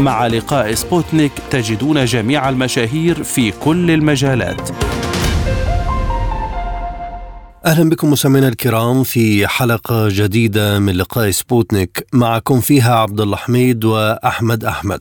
مع لقاء سبوتنيك تجدون جميع المشاهير في كل المجالات. أهلا بكم مستمعينا الكرام في حلقة جديدة من لقاء سبوتنيك. معكم فيها عبد الله حميد وأحمد أحمد.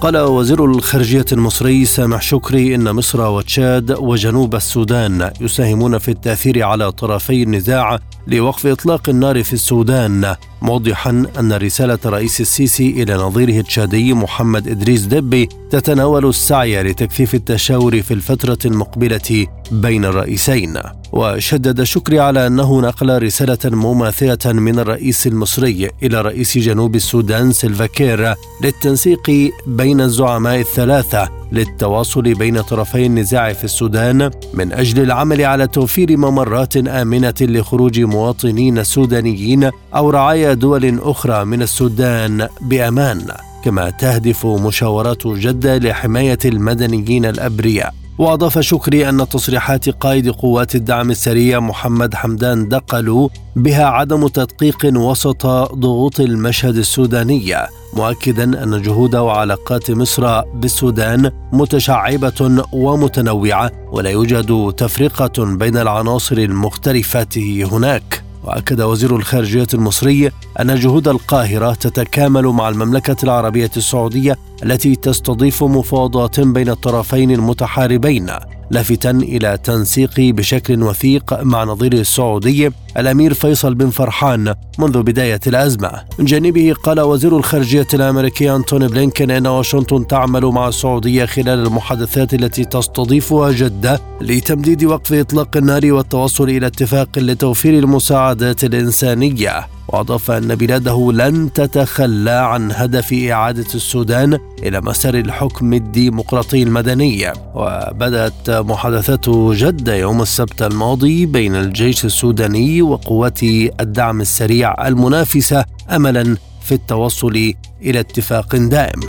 قال وزير الخارجية المصري سامح شكري إن مصر وتشاد وجنوب السودان يساهمون في التأثير على طرفي النزاع لوقف إطلاق النار في السودان. موضحا أن رسالة رئيس السيسي إلى نظيره التشادي محمد إدريس دبي تتناول السعي لتكثيف التشاور في الفترة المقبلة بين الرئيسين. وشدد شكري على أنه نقل رسالة مماثلة من الرئيس المصري إلى رئيس جنوب السودان سيلفاكير للتنسيق بين الزعماء الثلاثة للتواصل بين طرفي النزاع في السودان من أجل العمل على توفير ممرات آمنة لخروج مواطنين سودانيين أو رعايا دول أخرى من السودان بأمان كما تهدف مشاورات جدة لحماية المدنيين الأبرياء. وأضاف شكري أن تصريحات قائد قوات الدعم السريع محمد حمدان دقلوا بها عدم تدقيق وسط ضغوط المشهد السوداني مؤكدا أن جهود وعلاقات مصر بالسودان متشعبة ومتنوعة ولا يوجد تفرقة بين العناصر المختلفه هناك. وأكد وزير الخارجية المصري أن جهود القاهرة تتكامل مع المملكة العربية السعودية التي تستضيف مفاوضات بين الطرفين المتحاربين. لافتا إلى تنسيق بشكل وثيق مع نظيره السعودي الأمير فيصل بن فرحان منذ بداية الأزمة. من جانبه قال وزير الخارجية الأمريكي أنتوني بلينكن إن واشنطن تعمل مع السعودية خلال المحادثات التي تستضيفها جدة لتمديد وقف إطلاق النار والتوصل إلى اتفاق لتوفير المساعدات الإنسانية. وأضاف أن بلاده لن تتخلى عن هدف إعادة السودان إلى مسار الحكم الديمقراطي المدني. وبدأت محادثات جده يوم السبت الماضي بين الجيش السوداني وقوات الدعم السريع المنافسة املا في التوصل إلى اتفاق دائم.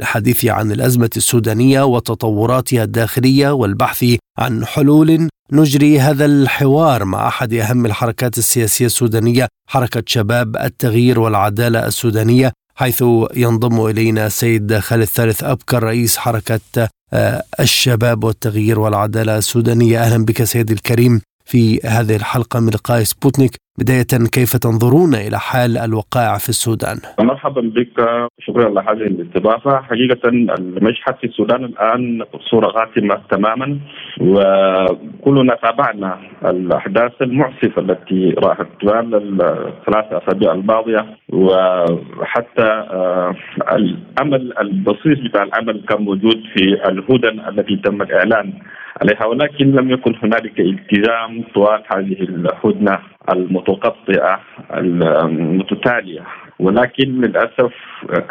الحديث عن الأزمة السودانية وتطوراتها الداخلية والبحث عن حلول نجري هذا الحوار مع أحد أهم الحركات السياسية السودانية حركة شباب التغيير والعدالة السودانية حيث ينضم إلينا سيد خالد ثالث أبكر رئيس حركة آه، الشباب والتغيير والعدالة السودانية. أهلا بك سيدي الكريم. في هذه الحلقة من لقاء سبوتنيك. بداية كيف تنظرون إلى حال الوقائع في السودان؟ مرحبا بك. شكرا على هذه الاستضافة. حقيقة المشهد في السودان الآن صورة غاتمة تماما وكلنا تابعنا الأحداث المعسفة التي راحت خلال الثلاث أسابيع الماضية وحتى آه، الأمل البسيط بتاع الأمل كان موجود في الهدن التي تم الإعلان عليها ولكن لم يكن هنالك التزام طوال هذه الهدنة المتقطعة المتتالية. ولكن للأسف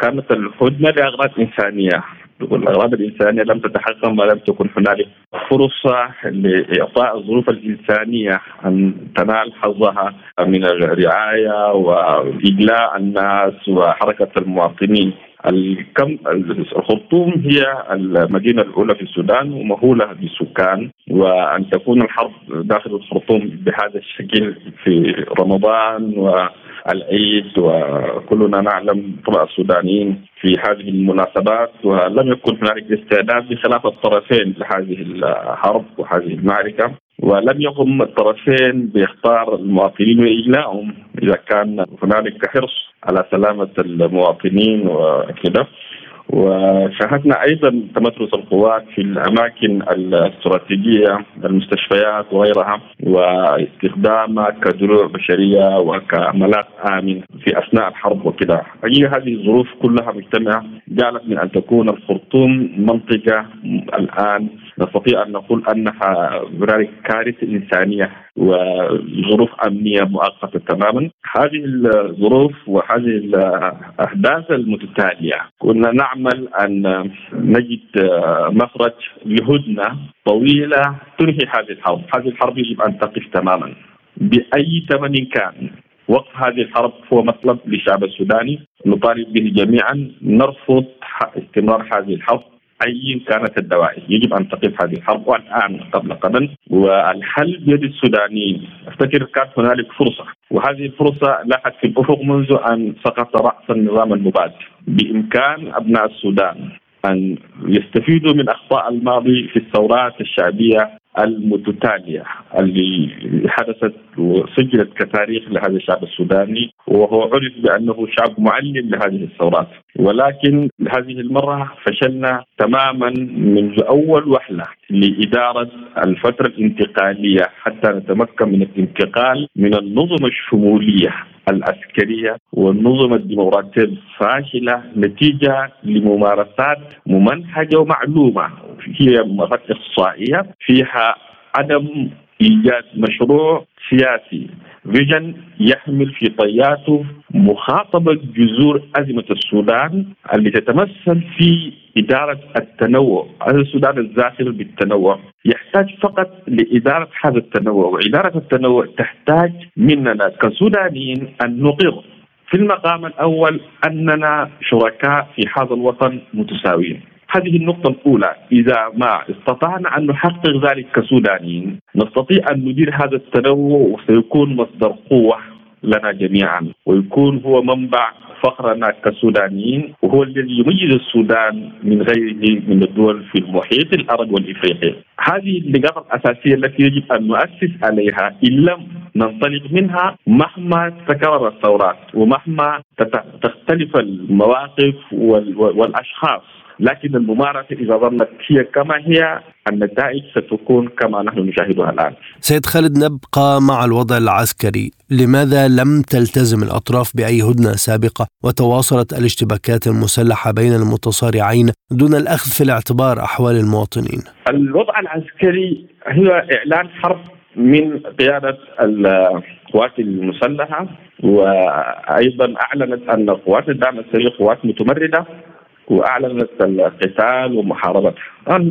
كانت الهدنة لأغراض إنسانية. والأغراض الإنسانية لم تتحقق ما لم تكن هنالك فرصة لإعطاء الظروف الإنسانية أن تنال حظها من الرعاية وإجلاء الناس وحركة المواطنين. الكم الخرطوم هي المدينة الأولى في السودان ومهولة بالسكان وأن تكون الحرب داخل الخرطوم بهذا الشكل في رمضان والعيد وكلنا نعلم طبع السودانيين في هذه المناسبات ولم يكن هنالك استعداد بخلاف الطرفين لهذه الحرب وهذه المعركة ولم يقم الطرفين باختار المواطنين واجلائهم إذا كان هنالك حرص على سلامة المواطنين وكذا وشاهدنا أيضا تمترس القوات في الأماكن الاستراتيجية المستشفيات وغيرها واستخدامها كدروع بشرية وكملاذ آمن في أثناء الحرب وكذا. هي هذه الظروف كلها مجتمعة جعلت من أن تكون الخرطوم منطقة الآن نستطيع أن نقول أنها هنالك كارثة إنسانية وظروف أمنية مؤقتة تماما. هذه الظروف وهذه الأحداث المتتالية كنا نعمل أن نجد مخرج لهدنه طويلة تنهي هذه الحرب، هذه الحرب يجب أن تقف تماما. بأي ثمن كان وقف هذه الحرب هو مطلب للشعب السوداني. نطالب به جميعا. نرفض استمرار هذه الحرب. اي كانت الدواعي. يجب أن تقف هذه الحرب والآن قبل قبل والحل بيد السودانيين. أفتكر كانت هنالك فرصة. وهذه الفرصة لاحت في الأفق منذ أن سقط رأس النظام المباد. بإمكان أبناء السودان أن يستفيدوا من أخطاء الماضي في الثورات الشعبية المتتالية اللي حدثت وسجلت كتاريخ لهذا الشعب السوداني وهو عرف بأنه شعب معلم لهذه الثورات. ولكن هذه المرة فشلنا تماما منذ أول وحلة لإدارة الفترة الانتقالية حتى نتمكن من الانتقال من النظم الشمولية العسكرية والنظم الديمقراطية الفاشلة نتيجة لممارسات ممنهجه ومعلومة هي اخصائيه فيها عدم إيجاد مشروع سياسي. فيجن يحمل في طياته مخاطبة جذور أزمة السودان اللي تتمثل في إدارة التنوع. السودان الزاخر بالتنوع. يحتاج فقط لإدارة هذا التنوع وإدارة التنوع تحتاج مننا كسودانيين أن نقر. في المقام الأول أننا شركاء في هذا الوطن متساويين. هذه النقطة الأولى إذا ما استطعنا أن نحقق ذلك كسودانيين نستطيع أن ندير هذا التنوع وسيكون مصدر قوة لنا جميعا ويكون هو منبع فخرنا كسودانيين وهو الذي يميز السودان من غيره من الدول في المحيط العربي والإفريقي. هذه النقاط الأساسية التي يجب أن نؤسس عليها إن لم ننطلق منها مهما تكرر الثورات ومهما تختلف المواقف والأشخاص لكن الممارسة إذا ظلت هي كما هي النتائج ستكون كما نحن نشاهدها الآن. سيد خالد نبقى مع الوضع العسكري، لماذا لم تلتزم الأطراف بأي هدنة سابقة وتواصلت الاشتباكات المسلحة بين المتصارعين دون الأخذ في الاعتبار أحوال المواطنين؟ الوضع العسكري هو إعلان حرب من قيادة القوات المسلحة وأيضا أعلنت أن قوات الدعم السريع قوات متمردة واعلنت القتال ومحاربته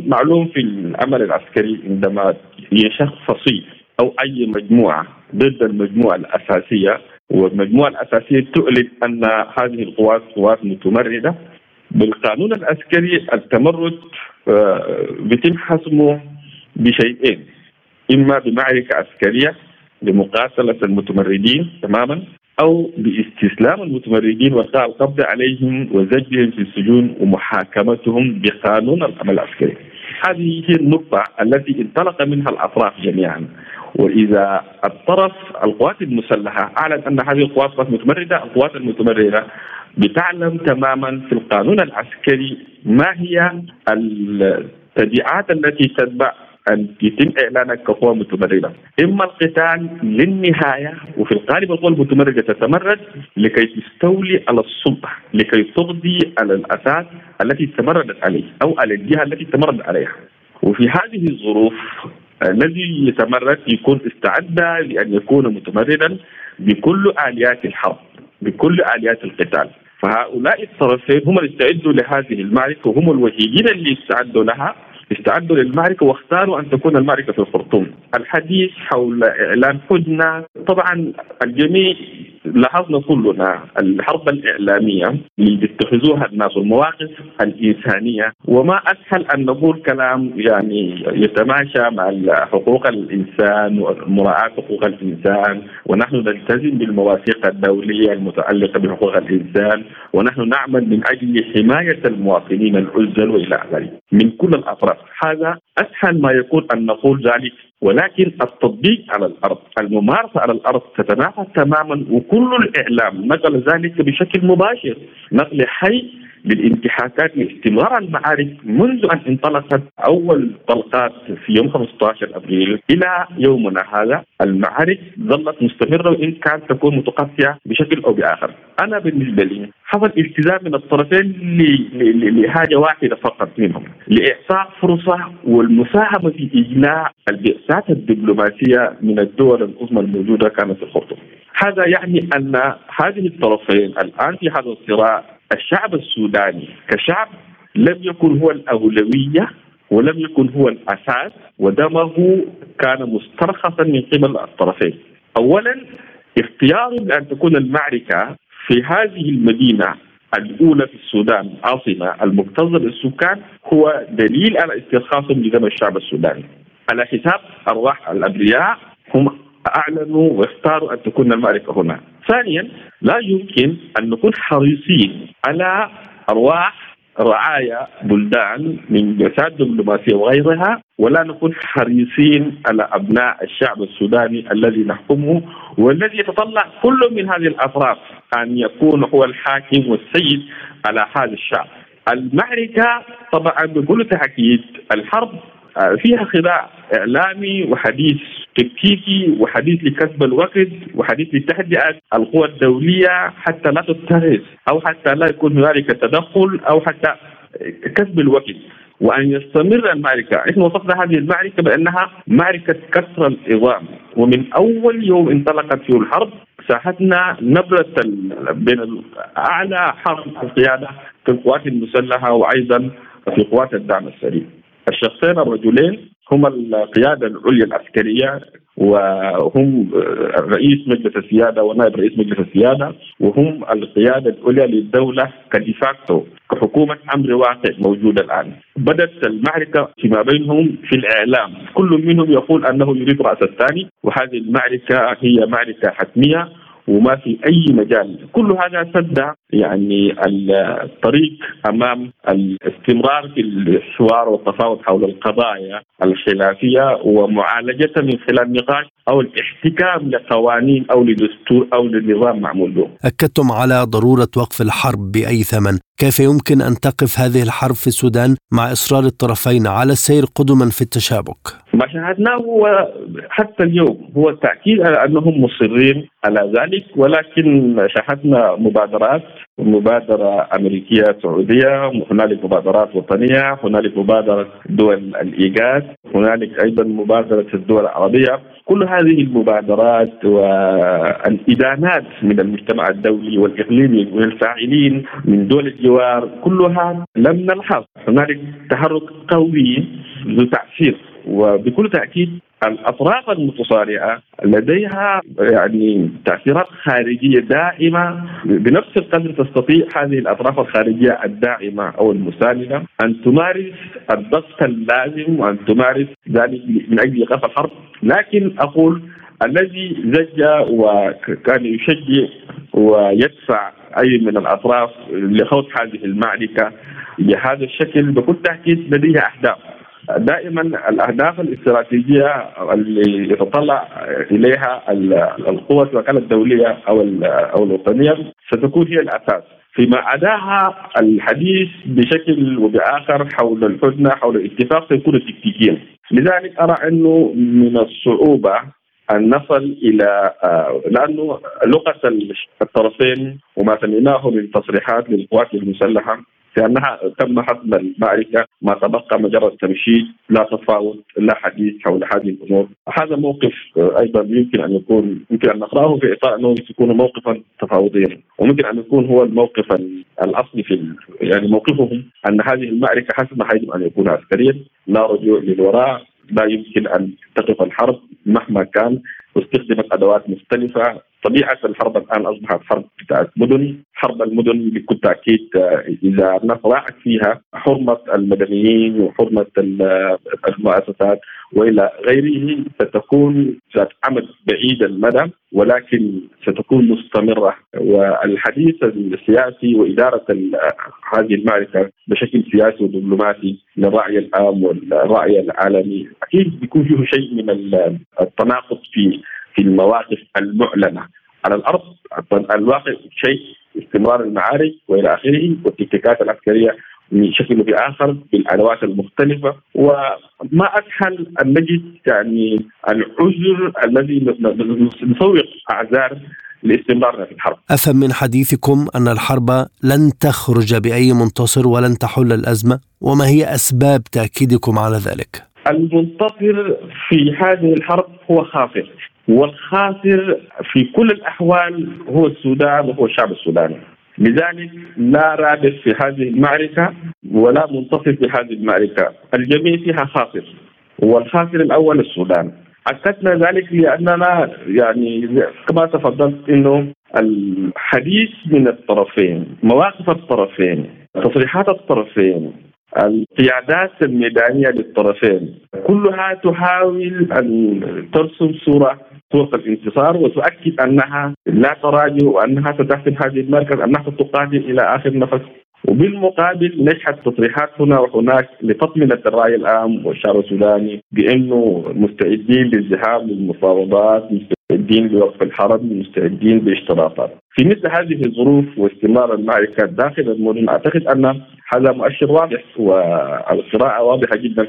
معلوم في العمل العسكري عندما يشخ فصيل أو أي مجموعة ضد المجموعة الأساسية والمجموعة الأساسية تعلن أن هذه القوات قوات متمردة. بالقانون العسكري التمرد آه، بيتم حسمه بشيئين. إما بمعركة عسكرية لمقاتلة المتمردين تماما أو باستسلام المتمردين والقاء القبض عليهم وزجهم في السجون ومحاكمتهم بقانون العمل العسكري. هذه هي النقطة التي انطلق منها الأطراف جميعا وإذا الطرف القوات المسلحة أعلن أن هذه القوات قوات متمردة القوات المتمردة بتعلم تماما في القانون العسكري ما هي التبعات التي تتبع أن يتم إعلانها كقوة متمردة إما القتال للنهاية وفي الغالب القوى المتمردة تتمرد لكي تستولي على السلطة لكي تقضي على الأساس التي تمردت عليه أو على الجهة التي تمردت عليها. وفي هذه الظروف الذي يتمرد يكون استعد لأن يكون متمردا بكل آليات الحرب بكل آليات القتال. فهؤلاء الطرفين هم اللي استعدوا لهذه المعركة وهم الوحيدين اللي استعدوا لها. استعدوا للمعركة واختاروا أن تكون المعركة في الخرطوم. الحديث حول إعلان هدنة طبعا الجميع لاحظنا كلنا الحرب الإعلامية اللي بيتخذوها الناس المواقف الإنسانية وما أسهل أن نقول كلام يعني يتماشى مع حقوق الإنسان ومراعاة حقوق الإنسان ونحن نلتزم بالمواثيق الدولية المتعلقة بحقوق الإنسان ونحن نعمل من أجل حماية المواطنين العزل وإلى آخره. من كل الأطراف. هذا أسهل ما يكون أن نقول ذلك ولكن التطبيق على الأرض الممارسة على الأرض تتنافى تماما وكل الإعلام نقل ذلك بشكل مباشر نقل حي للانتحاكات لاستمرار المعارك منذ أن انطلقت أول طلقات في يوم 15 أبريل إلى يومنا هذا المعارك ظلت مستمرة وإن كانت تكون متقطعة بشكل أو بآخر. أنا بالنسبة لي حصل التزام من الطرفين لحاجة واحدة فقط منهم لإعطاء فرصة والمساهمة في اجلاء البعثات الدبلوماسية من الدول العظمى الموجودة كانت في الخرطوم. هذا يعني أن هذه الطرفين الآن في هذا الصراع الشعب السوداني كشعب لم يكن هو الأولوية ولم يكن هو الأساس ودمه كان مسترخصا من قبل الطرفين. اولا اختيار بان تكون المعركة في هذه المدينة الأولى في السودان عاصمه المكتظه بالسكان هو دليل على استرخاصهم لدم الشعب السوداني. على حساب أرواح الأبرياء هم أعلنوا واختاروا أن تكون المعركة هنا. ثانيا لا يمكن أن نكون حريصين على أرواح رعايا بلدان من جساد دبلوماسية وغيرها ولا نكون حريصين على أبناء الشعب السوداني الذي نحكمه والذي يتطلع كل من هذه الأطراف أن يكون هو الحاكم والسيد على هذا الشعب. المعركة طبعا بكل تأكيد الحرب فيها خداع إعلامي وحديث تكتيكي وحديث لكسب الوقت وحديث لتهدئة القوى الدولية حتى لا تضطرس أو حتى لا يكون هنالك تدخل أو حتى كسب الوقت وأن يستمر المعركة، إحنا وصفنا هذه المعركة بأنها معركة كسر العظام ومن أول يوم انطلقت فيه الحرب شاهدنا نبرة بين أعلى حرب القيادة في القوات المسلحة وأيضا في قوات الدعم السريع. الشخصين الرجلين هما القيادة العليا العسكرية وهم رئيس مجلس السيادة ونائب رئيس مجلس السيادة وهم القيادة العليا للدولة كديفاكتو كحكومة أمر واقع موجوده الآن. بدات المعركة فيما بينهم في الإعلام، كل منهم يقول أنه يريد رأس الثاني وهذه المعركة هي معركة حتمية وما في أي مجال كل هذا سد يعني الطريق أمام الاستمرار في الحوار والتفاوض حول القضايا الخلافية ومعالجتها من خلال نقاش أو الاحتكام لقوانين أو لدستور أو لنظام معمول له. أكدتم على ضرورة وقف الحرب بأي ثمن، كيف يمكن أن تقف هذه الحرب في السودان مع إصرار الطرفين على السير قدما في التشابك؟ ما شاهدناه هو حتى اليوم هو التاكيد على أنهم مصرين على ذلك ولكن شاهدنا مبادرات مبادرة أمريكية سعودية هنالك مبادرات وطنية هنالك مبادرة دول الإيجاد هنالك أيضا مبادرة الدول العربية. كل هذه المبادرات والإدانات من المجتمع الدولي والإقليمي والفاعلين من دول الجوار كلها لم نلحظ. هنالك تحرك قوي ذو تأثير. وبكل تأكيد الأطراف المتصارعة لديها يعني تأثيرات خارجية دائمة. بنفس القدر تستطيع هذه الأطراف الخارجية الداعمة أو المساندة أن تمارس الضغط اللازم وأن تمارس ذلك من أجل إيقاف الحرب. لكن أقول الذي زج وكان يشجع ويدفع أي من الأطراف لخوض هذه المعركة بهذا الشكل بكل تأكيد لديها أهداف. دائما الأهداف الاستراتيجية اللي يتطلع إليها القوى سواء الدولية أو أو الوطنية ستكون هي الأساس. فيما عداها الحديث بشكل وباخر حول الهدنه حول الاتفاق سيكون تكتيكيا لذلك أرى أنه من الصعوبة أن نصل إلى لأنه لغة الطرفين وما سمعناه من تصريحات للقوات المسلحة لأنها تم حسم المعركه ما تبقى مجرد تمشيد لا تفاوض لا حديث حول هذه الأمور، هذا موقف أيضا يمكن أن يكون يمكن أن نقرأه في إطار أنه يكون موقفا تفاوضيا، وممكن أن يكون هو الموقف الأصلي في يعني موقفهم أن هذه المعركه حسب ما يجب أن يكون عسكريا لا رجوع للوراء لا يمكن أن تقف الحرب مهما كان. واستخدمت أدوات مختلفة طبيعة الحرب الآن أصبحت حرب بتاعت مدن، حرب المدن بكل تأكيد إذا الناس راعت فيها حرمة المدنيين وحرمة المؤسسات وإلى غيره ستكون ذات عمل بعيد المدى ولكن ستكون مستمرة. والحديث السياسي وإدارة هذه المعركة بشكل سياسي ودبلوماسي للرأي العام والرأي العالمي أكيد بيكون فيه شيء من التناقض في في المواقف المعلنه على الأرض الواقع شيء استمرار المعارك وإلى آخره والتكتيكات العسكريه من شكل بآخر بالأدوات المختلفة وما أسهل أن نجد يعني العذر الذي نسوق أعذار لاستمرارنا في الحرب. أفهم من حديثكم أن الحرب لن تخرج بأي منتصر ولن تحل الأزمة، وما هي أسباب تأكيدكم على ذلك؟ المنتصر في هذه الحرب هو خاسر والخاسر في كل الأحوال هو السودان وهو الشعب السوداني. لذلك لا رابح في هذه المعركة ولا منتصر في هذه المعركة الجميع فيها خاسر والخاسر الأول السودان أكدنا ذلك لأننا يعني كما تفضلت أنه الحديث من الطرفين مواقف الطرفين تصريحات الطرفين القيادات الميدانية للطرفين كلها تحاول أن ترسم صورة صورة الانتصار وتؤكد أنها لا تراجع وأنها ستحسم هذه المركز أنها ستقاتل إلى آخر نفس. وبالمقابل نجحت تصريحات هنا وهناك لتطمئن الرأي العام والشعب السوداني بأنه مستعدين للذهاب للمفاوضات مستعدين لوقف الحرب مستعدين باشتراطات في مثل هذه الظروف واستمرار المعركة داخل المدن أعتقد أن هذا مؤشر واضح والقراءة واضحة جدا.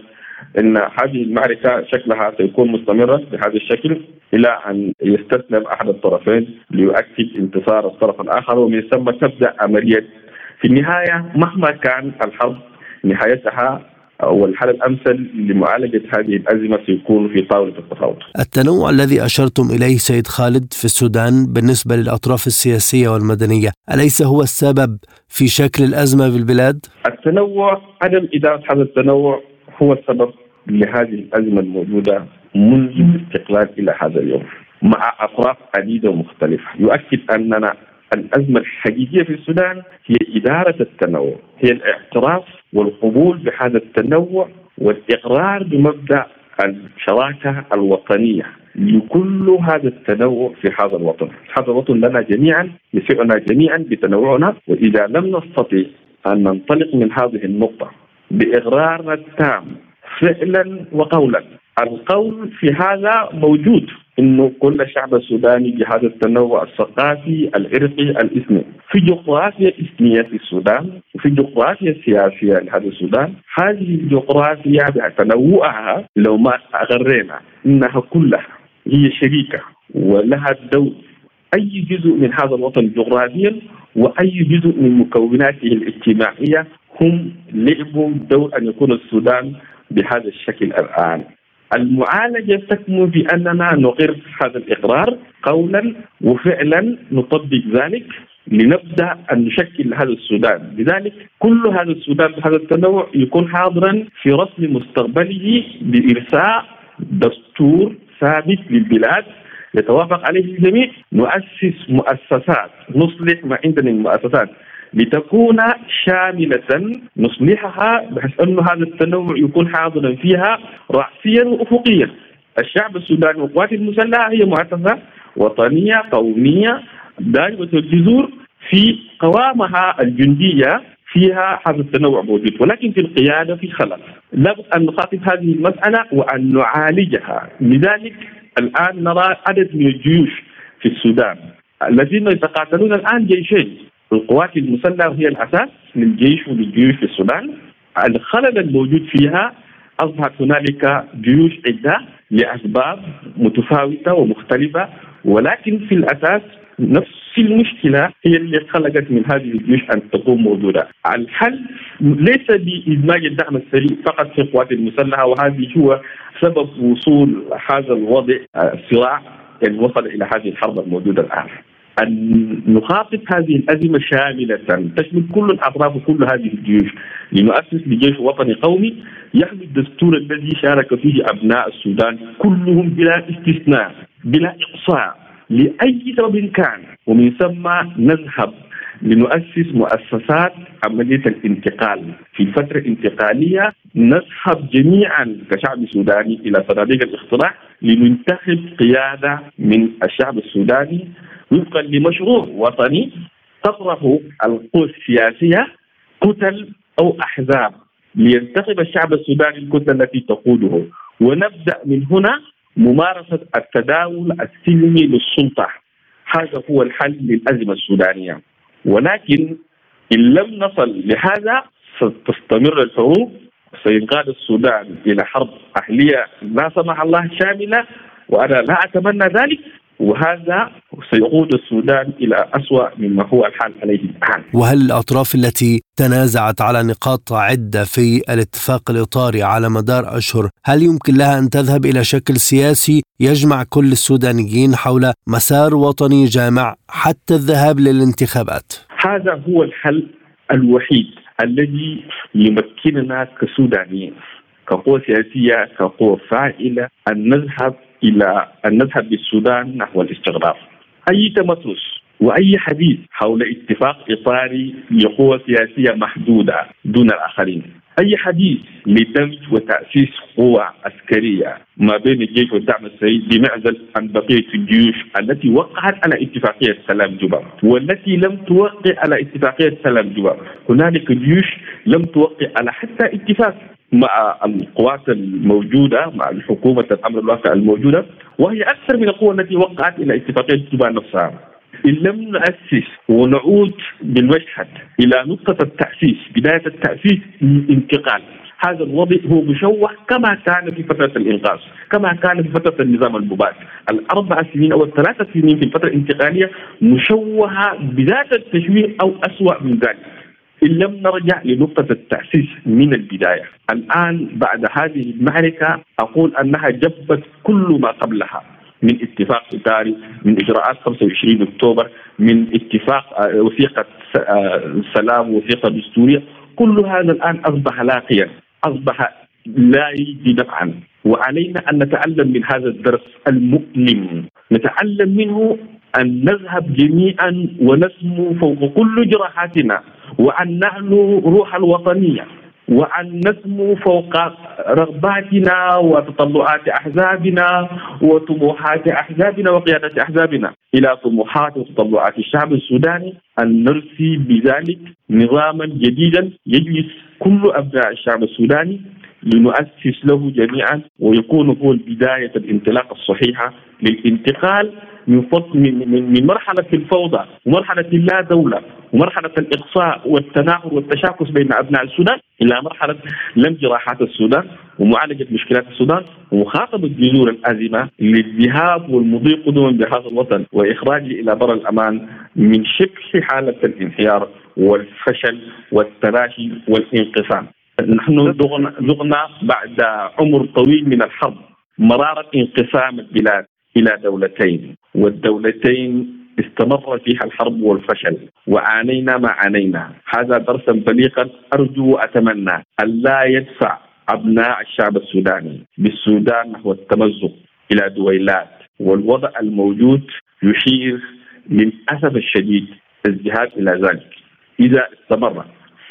إن هذه المعركه شكلها سيكون مستمرا بهذا الشكل إلى أن يستسلم أحد الطرفين ليؤكد انتصار الطرف الآخر ومن ثم تبدأ عملية في النهاية مهما كان الحرب نهايتها والحل الأمثل لمعالجة هذه الأزمة سيكون في طاولة التفاوض. التنوع الذي أشرتم إليه سيد خالد في السودان بالنسبة للأطراف السياسية والمدنية، أليس هو السبب في شكل الأزمة بالبلاد؟ التنوع عدم إدارة هذا التنوع هو السبب لهذه الأزمة الموجودة منذ الاستقلال إلى هذا اليوم مع أطراف عديدة ومختلفة. يؤكد أننا الأزمة الحقيقية في السودان هي إدارة التنوع هي الاعتراف والقبول بهذا التنوع والإقرار بمبدأ الشراكة الوطنية. لكل هذا التنوع في هذا الوطن. هذا الوطن لنا جميعا يسعنا جميعا بتنوعنا وإذا لم نستطيع أن ننطلق من هذه النقطة بإغرارنا التام فعلا وقولا. القول في هذا موجود إنه كل الشعب السوداني بهذا التنوع الثقافي العرقي الاسمي في جغرافيا في السودان وفي جغرافيا سياسية لهذا السودان هذه الجغرافيا بتنوعها لو ما أغرينا إنها كلها هي شريكة ولها دور أي جزء من هذا الوطن جغرافيا وأي جزء من مكوناته الاجتماعية هم لعبوا دور أن يكون السودان بهذا الشكل الآن. المعالجة تكمن في أننا نقر هذا الإقرار قولا وفعلا نطبق ذلك لنبدأ أن نشكل هذا السودان، لذلك كل هذا السودان بهذا التنوع يكون حاضرا في رسم مستقبله بإرساء دستور ثابت للبلاد. يتوافق عليه الجميع، نؤسس مؤسسات، نصلح ما عندنا من مؤسسات. لتكون شاملة نصلحها بحيث أن هذا التنوع يكون حاضرا فيها رأسيا وأفقيا. الشعب السوداني والقوات المسلحة هي مؤسسة وطنية قومية دائمة الجذور في قوامها الجندية فيها هذا التنوع موجود. ولكن في القيادة في خلل. لابد أن نخاطب هذه المسألة وأن نعالجها. لذلك الآن نرى عدد من الجيوش في السودان الذين يتقاتلون الآن جيشين. القوات المسلحة هي الأساس للجيش وللجيوش في السودان الخلل الموجود فيها أصبحت هنالك جيوش عدة لأسباب متفاوتة ومختلفة ولكن في الأساس نفس المشكلة هي اللي خلقت من هذه الجيوش أن تكون موجودة. الحل ليس بإدماج الدعم السريع فقط في القوات المسلحة وهذه هو سبب وصول هذا الوضع الصراع ان وصل إلى هذه الحرب الموجودة الآن. أن نخاطب هذه الأزمة شاملة. تشمل كل الأطراف وكل هذه الجيوش. لنؤسس لجيش وطني قومي يحمي الدستور الذي شارك فيه أبناء السودان كلهم بلا استثناء بلا إقصاء لأي سبب كان. ومن ثم نذهب لنؤسس مؤسسات عملية الانتقال. في فترة انتقالية نذهب جميعا كشعب سوداني إلى صناديق الاقتراع لننتخب قيادة من الشعب السوداني وفقا لمشروع وطني تطرح القوى السياسية كتل أو أحزاب لينتخب الشعب السوداني الكتله التي تقوده. ونبدأ من هنا ممارسة التداول السلمي للسلطة. هذا هو الحل للأزمة السودانية. ولكن إن لم نصل لهذا ستستمر الحروب. سينقاد السودان إلى حرب أهلية لا سمح الله شاملة وأنا لا أتمنى ذلك. وهذا سيقود السودان إلى أسوأ مما هو الحال عليه الآن. وهل الأطراف التي تنازعت على نقاط عدة في الاتفاق الإطاري على مدار أشهر، هل يمكن لها أن تذهب إلى شكل سياسي يجمع كل السودانيين حول مسار وطني جامع حتى الذهاب للانتخابات؟ هذا هو الحل الوحيد الذي يمكننا كسودانيين كقوة سياسية كقوة فاعلة أن نذهب إلى أن نذهب بالسودان نحو الاستغراق. أي تمسس وأي حديث حول اتفاق اطاري لقوى سياسية محدودة دون الآخرين. أي حديث لدمج وتأسيس قوى عسكرية ما بين الجيش والدعم السريع بمعزل عن بقية الجيوش التي وقعت على اتفاقية سلام جوبا والتي لم توقع على اتفاقية سلام جوبا. هنالك جيوش لم توقع على حتى اتفاق مع القوات الموجودة مع الحكومة الأمر الواقع الموجودة وهي أكثر من القوى التي وقعت إلى اتفاقية جوبا نفسها. إن لم نؤسس ونعود بالمشهد إلى نقطة التأسيس، بداية التأسيس الانتقال، هذا الوضع هو مشوه كما كان في فترة الإنقاذ، كما كان في فترة النظام المباشر، الأربع سنين أو الثلاث سنين في الفترة الانتقالية مشوهة بذات التشويه أو اسوء من ذلك. إن لم نرجع لنقطة التأسيس من البداية. الآن بعد هذه المعركة أقول أنها جبت كل ما قبلها من اتفاق إطاري من إجراءات 25 أكتوبر من اتفاق آه، وثيقة آه، سلام وثيقة دستورية. كل هذا الآن أصبح لاقيا أصبح لا يجدي نفعا. وعلينا أن نتعلم من هذا الدرس المؤلم. نتعلم منه أن نذهب جميعا ونسمو فوق كل جراحاتنا. وأن نعلو روح الوطنية وأن نسمو فوق رغباتنا وتطلعات أحزابنا وطموحات أحزابنا وقيادة أحزابنا. إلى طموحات وتطلعات الشعب السوداني أن نرسي بذلك نظاما جديدا يجلس كل أبناء الشعب السوداني لنؤسس له جميعا ويكون هو البداية الانطلاقة الصحيحة للانتقال من من من مرحلة الفوضى ومرحلة اللا دوله ومرحلة الإقصاء والتناحر والتشاكس بين أبناء السودان إلى مرحلة لم جراحات السودان ومعالجة مشكلات السودان ومخاطبه جذور الأزمة للذهاب والمضي قدما بهذا الوطن وإخراجه إلى بر الأمان من شبه حالة الانهيار والفشل والتلاشي والانقسام. نحن ذقنا بعد عمر طويل من الحرب. مرارة انقسام البلاد إلى دولتين والدولتين استمر فيها الحرب والفشل وعانينا ما عانينا. هذا درسا بليغا أرجو وأتمنى أن لا يدفع أبناء الشعب السوداني بالسودان نحو التمزق إلى دويلات. والوضع الموجود يشير للأسف الشديد الذهاب إلى ذلك. إذا استمر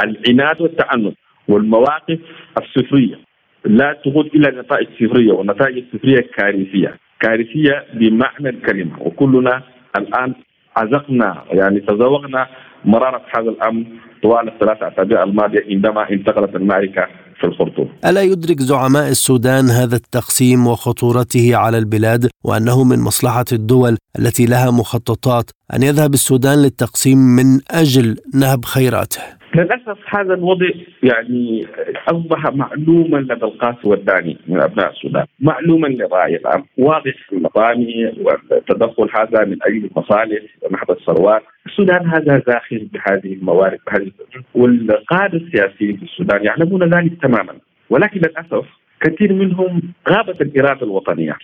العناد والتعنت والمواقف الصفرية لا تقود إلى نتائج صفرية والنتائج الصفرية كارثية كارثية بمعنى الكلمة وكلنا الآن عزقنا يعني تذوقنا مرارة هذا الأمر طوال الثلاث أسابيع الماضية عندما انتقلت المعركة في الخرطوم. ألا يدرك زعماء السودان هذا التقسيم وخطورته على البلاد وأنه من مصلحة الدول التي لها مخططات أن يذهب السودان للتقسيم من أجل نهب خيراته؟ للأسف هذا الوضع يعني أصبح معلوما لدى القاس والداني من أبناء السودان، معلوما للرأي العام، واضح المطامي والتدخل هذا من أجل المصالح ونحب الثروات، السودان هذا زاخر بهذه الموارد بهذه والقادة السياسيين في السودان يعلمون ذلك تماما، ولكن للأسف كثير منهم غابت الإرادة الوطنية.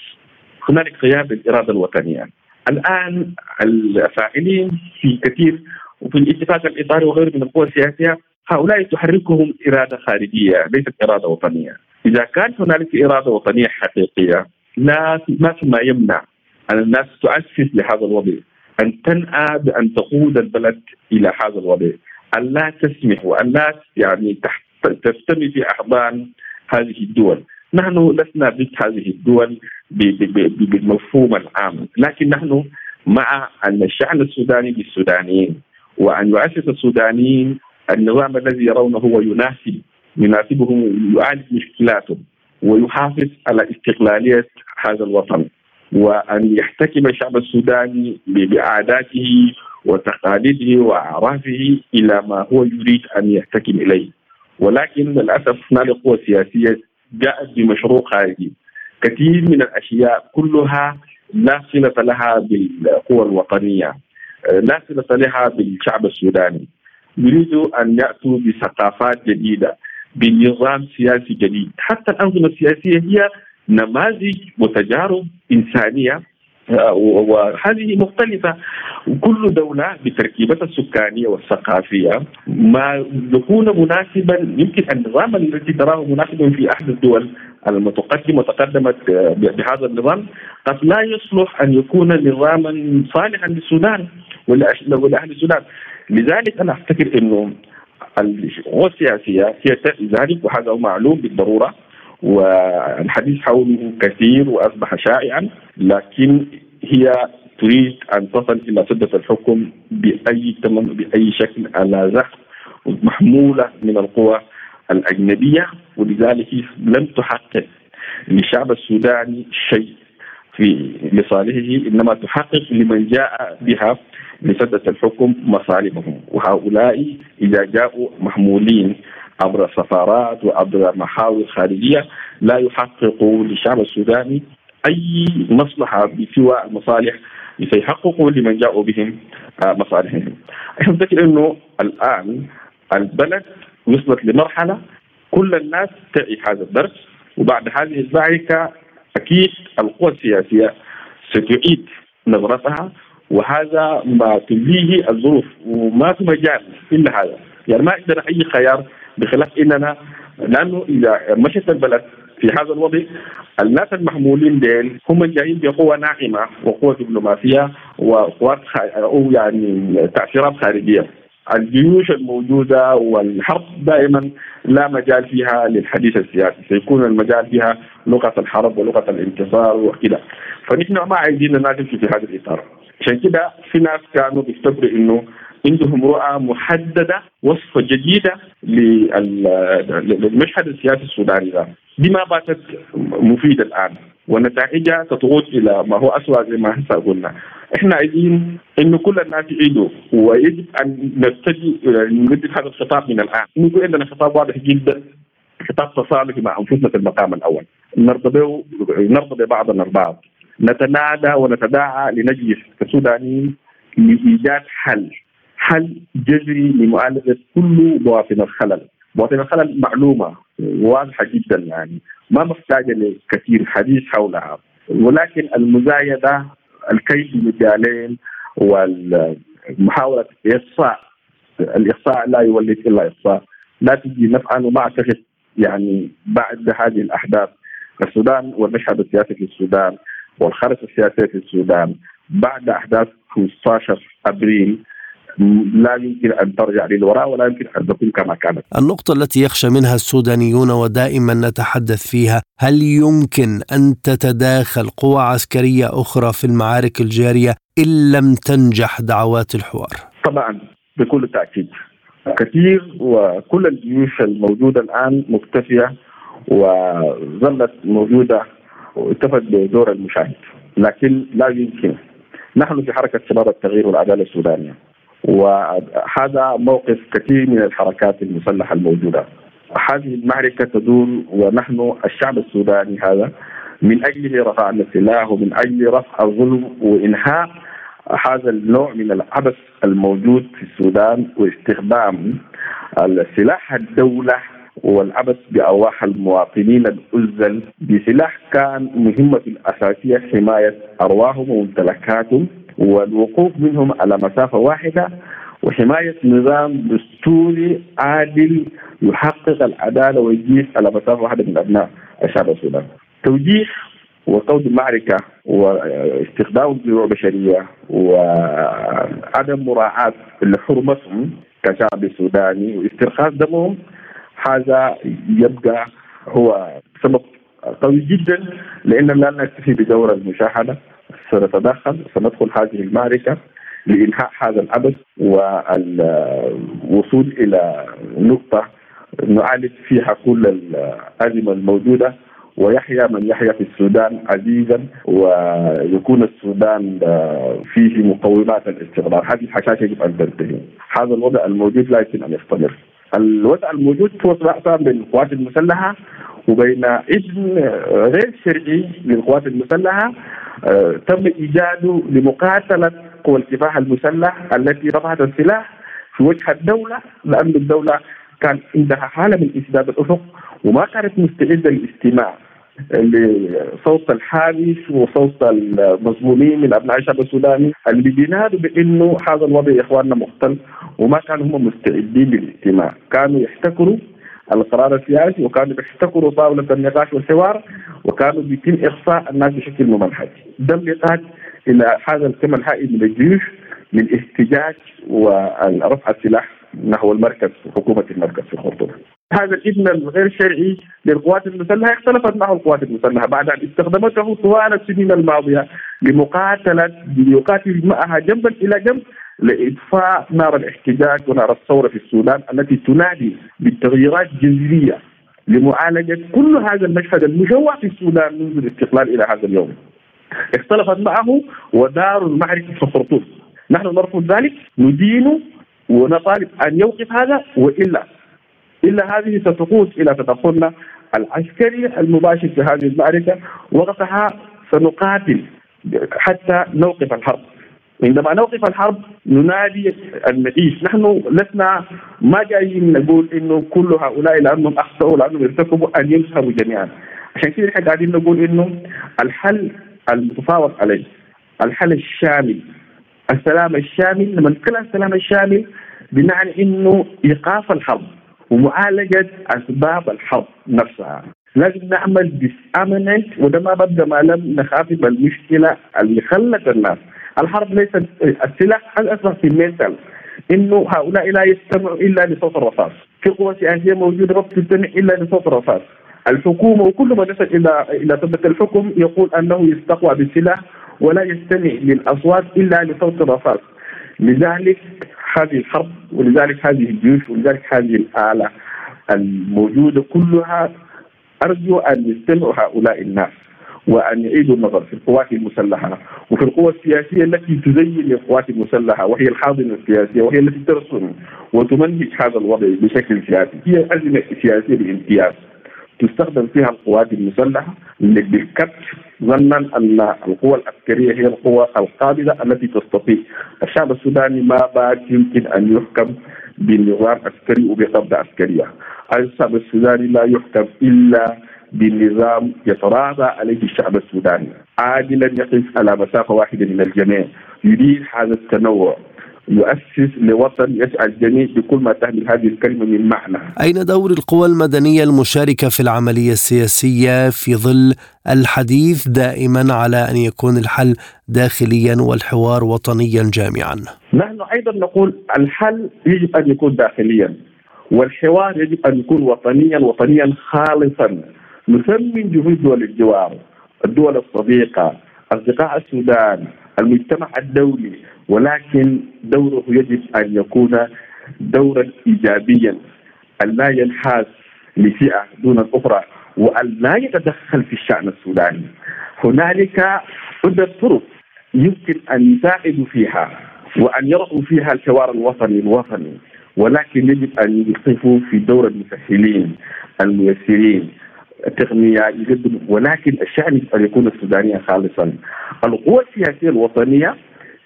هنالك غياب الإرادة الوطنية. الآن الفاعلين في كثير وفي الاتفاق الاطاري وغيره من القوى السياسية هؤلاء تحركهم إرادة خارجية ليست إرادة وطنية. إذا كان هنالك إرادة وطنية حقيقية لا ما في ما يمنع أن الناس تؤسس لهذا الوضع أن تنأى بأن تقود البلد إلى هذا الوضع. أن لا تسمح وأن لا يعني تستمي في أحضان هذه الدول. نحن لسنا ضد هذه الدول بالمفهوم العام لكن نحن مع ان الشعب السوداني للسودانيين وأن يؤسس السودانيين النظام الذي يرونه هو يناسب يناسبهم يعالج مشكلاتهم ويحافظ على استقلالية هذا الوطن. وأن يحتكم الشعب السوداني بعاداته وتقاليده وأعرافه إلى ما هو يريد أن يحتكم إليه. ولكن للأسف هنالك قوى سياسية جاءت بمشروع خارجي. كثير من الأشياء كلها لا صلة لها بالقوى الوطنية. لا صلة لها بالشعب السوداني يريدوا أن يأتوا بثقافات جديدة بنظام سياسي جديد. حتى الأنظمة السياسية هي نماذج وتجارب إنسانية آه، وهذه مختلفة. كل دولة بتركيبتها السكانية والثقافية ما يكون مناسبا يمكن النظام الذي تراه مناسبا في أحد الدول المتقدمة وتقدمت آه، بهذا النظام قد لا يصلح أن يكون نظاما صالحا للسودان. ولأهل السودان لذلك أنا أفتكر أنه القوى السياسية هي ذلك وهذا معلوم بالضرورة والحديث حوله كثير وأصبح شائعا لكن هي تريد أن تصل إلى سدة الحكم بأي بأي شكل على زحف محمولة من القوى الأجنبية ولذلك لم تحقق للشعب السوداني شيء في لصالحه إنما تحقق لمن جاء بها لسدة الحكم مصالحهم وهؤلاء إذا جاءوا محمولين عبر السفارات وعبر محاور خارجيه لا يحققوا للشعب السوداني أي مصلحة بسوى المصالح سيحققوا لمن جاءوا بهم آه، مصالحهم. إحنا نفتكر إنه الآن البلد وصلت لمرحلة كل الناس تعي هذا الدرس وبعد هذه المعركه أكيد القوى السياسية ستعيد نظرتها وهذا ما تليه الظروف. وما في مجال إلا هذا. يعني ما عندنا أي خيار بخلاف إننا لأنه إذا مشت البلد في هذا الوضع الناس المحمولين دين هم جايين بقوة ناعمة وقوة دبلوماسية وقوات أو يعني تأثيرات خارجية. الجيوش الموجودة والحرب دائما لا مجال فيها للحديث السياسي. سيكون المجال فيها لغة الحرب ولغة الانتصار وكذا. فنحن ما عايزين نمشي في هذا الإطار. عشان كده في ناس كانوا بيفتكروا إنه عندهم رؤى محددة وصفة جديدة للمشهد السياسي السوداني ده. دي ما باتت مفيدة الآن ونتائجها تتغوط إلى ما هو اسوء زي ما هسه قلنا. إحنا عايزين إنه كل الناس يعيدوا ويجب أن نتجه نجدد هذا الخطاب من الآن. نقول عندنا خطاب واضح جدا خطاب تصالحي مع أنفسنا في المقام الأول. نرضى نرضى ببعضنا البعض. نتنادى ونتداعى لنجلس كسودانيين لإيجاد حل حل جذري لمعالجه كل مواطن الخلل، مواطن الخلل معلومة واضحة جدا يعني ما محتاجة لكثير حديث حولها. ولكن المزايدة الكيد بمجالين والمحاولة اقصاء الاقصاء لا يولد إلا اقصاء لا تجي نفعا وما أعتقد يعني بعد هذه الأحداث السودان والمشهد السياسي في السودان والخريطه السياسيه في السودان بعد أحداث 15 أبريل لا يمكن أن ترجع للوراء ولا يمكن أن تكون كما كانت. النقطة التي يخشى منها السودانيون ودائما نتحدث فيها، هل يمكن أن تتداخل قوى عسكرية أخرى في المعارك الجارية إن لم تنجح دعوات الحوار؟ طبعا بكل تأكيد. كثير وكل الجيوش الموجودة الآن مكتفية وظلت موجودة واكتفت بدور المشاهد، لكن لا يمكن نحن في حركة شباب التغيير والعدالة السودانية وهذا موقف كثير من الحركات المسلحة الموجودة. هذه المعركة تدور ونحن الشعب السوداني هذا من اجله رفعنا السلاح ومن أجل رفع الظلم وإنهاء هذا النوع من العبث الموجود في السودان واستخدام السلاح الدولة والعبث بأرواح المواطنين الازل بسلاح كان مهمته الأساسية حماية أرواحهم وممتلكاتهم والوقوف منهم على مسافة واحدة وحماية نظام دستوري عادل يحقق العدالة ويجيس على مسافة واحدة من أبناء الشعب السوداني توجيه وقود المعركة واستخدام الدروع بشرية وعدم مراعاة لحرمتهم كشعب سوداني واسترخاص دمهم هذا يبقى هو سبب قوي جدا لأننا لا نكتفي بدور المشاهدة. سنتدخل سندخل هذه المعركة لإنهاء هذا العبث والوصول إلى نقطة نعالج فيها كل الأزمة الموجودة. ويحيا من يحيا في السودان عزيزا ويكون السودان فيه مقومات الاستقرار هذه الحشاشة يجب أن تنتهي. هذا الوضع الموجود لا يمكن أن يستمر. الوضع الموجود هو صراع بين القوات المسلحة وبين ابن غير شرعي للقوات المسلحة آه، تم ايجاده لمقاتلة قوى الكفاح المسلح التي رفعت السلاح في وجه الدولة لأن الدولة كان عندها حالة من اسداد الأفق وما كانت مستعدة للاستماع. لصوت الحادث وصوت المظلومين من أبناء الشعب السوداني اللي بينادوا بإنه هذا الوضع يا إخواننا مختل وما كانوا هم مستعدين للاستماع، كانوا يحتكروا القرار السياسي وكانوا بيحتكروا طاولة النقاش والحوار وكانوا بيتم اخفاء الناس بشكل ممنهج، ده اللي قاد إلى هذا الكم الهائل من الجيوش للاحتجاج ورفع السلاح نحو المركز حكومة المركز في الخرطوم. هذا الإبن الغير شرعي للقوات المسلحة اختلفت معه القوات المسلحة بعد أن استخدمته طوال السنين الماضية لمقاتلة ليقاتل معها جنبا إلى جنب لإطفاء نار الاحتجاج ونار الثورة في السودان التي تنادي بالتغييرات جذريه لمعالجة كل هذا المشهد المشوه في السودان منذ الاستقلال إلى هذا اليوم. اختلفت معه ودار المعركة في الخرطوم. نحن نرفض ذلك ندين ونطالب أن يوقف هذا وإلا. إلا هذه ستقود إلى تدخلنا العسكري المباشر في هذه المعركة وقتها سنقاتل حتى نوقف الحرب. عندما نوقف الحرب ننادي ان نعيش نحن لسنا ما جايين نقول إنه كل هؤلاء لأنهم أخطأوا لأنهم ارتكبوا أن ينصروا جميعا. عشان كده إحنا قاعدين نقول إنه الحل المتفاوض عليه الحل الشامل. السلام الشامل لما نتكلم عن السلام الشامل بمعنى إنه إيقاف الحرب ومعالجة أسباب الحرب نفسها. لازم نعمل ديسامننت وده ما بدا ما لم نخافف المشكلة اللي خلت الناس. الحرب ليست السلاح أصبح في الميتال إنه هؤلاء لا يستمعوا إلا لصوت الرصاص. في قوى سياسية موجودة ما بتستمع إلا لصوت الرصاص. الحكومة وكل ما نسج إلى إلى ثبت الحكم يقول أنه يستقوى بالسلاح ولا يستمع للأصوات إلا لصوت الرصاص. لذلك هذه الحرب ولذلك هذه الجيوش ولذلك هذه الآلة الموجودة كلها أرجو أن يستمعوا هؤلاء الناس وأن يعيدوا النظر في القوات المسلحة وفي القوى السياسية التي تزين القوات المسلحة وهي الحاضنة السياسية وهي التي ترسم وتمنهج هذا الوضع بشكل سياسي. هي أزمة سياسية بامتياز. تستخدم فيها القوات المسلحة بالكبت ظنا أن القوى العسكرية هي القوى القابله التي تستطيع. الشعب السوداني ما بعد يمكن أن يحكم بنظام عسكري وبقبضه عسكرية. الشعب السوداني لا يحكم إلا بنظام يتراضى عليه الشعب السوداني. عادلا يقف على مسافة واحدة من الجميع. يريد هذا التنوع. يؤسس لوطن يسعى الجميع بكل ما تحمل هذه الكلمة من معنى. أين دور القوى المدنية المشاركة في العملية السياسية في ظل الحديث دائما على أن يكون الحل داخليا والحوار وطنيا جامعا؟ نحن أيضا نقول الحل يجب أن يكون داخليا والحوار يجب أن يكون وطنيا وطنيا خالصا نثمن جهود دول الجوار الدول الصديقة أصدقاء السودان المجتمع الدولي ولكن دوره يجب أن يكون دورا إيجابيا أن لا ينحاز لفئة دون الأخرى وأن لا يتدخل في الشأن السوداني. هنالك عدة طرق يمكن أن يساعدوا فيها وأن يرأوا فيها الحوار الوطني الوطني ولكن يجب أن يقفوا في دور المسهلين الميسرين التقنية يقدم ولكن الشأن أن يكون السودانيا خالصا. القوى السياسية الوطنية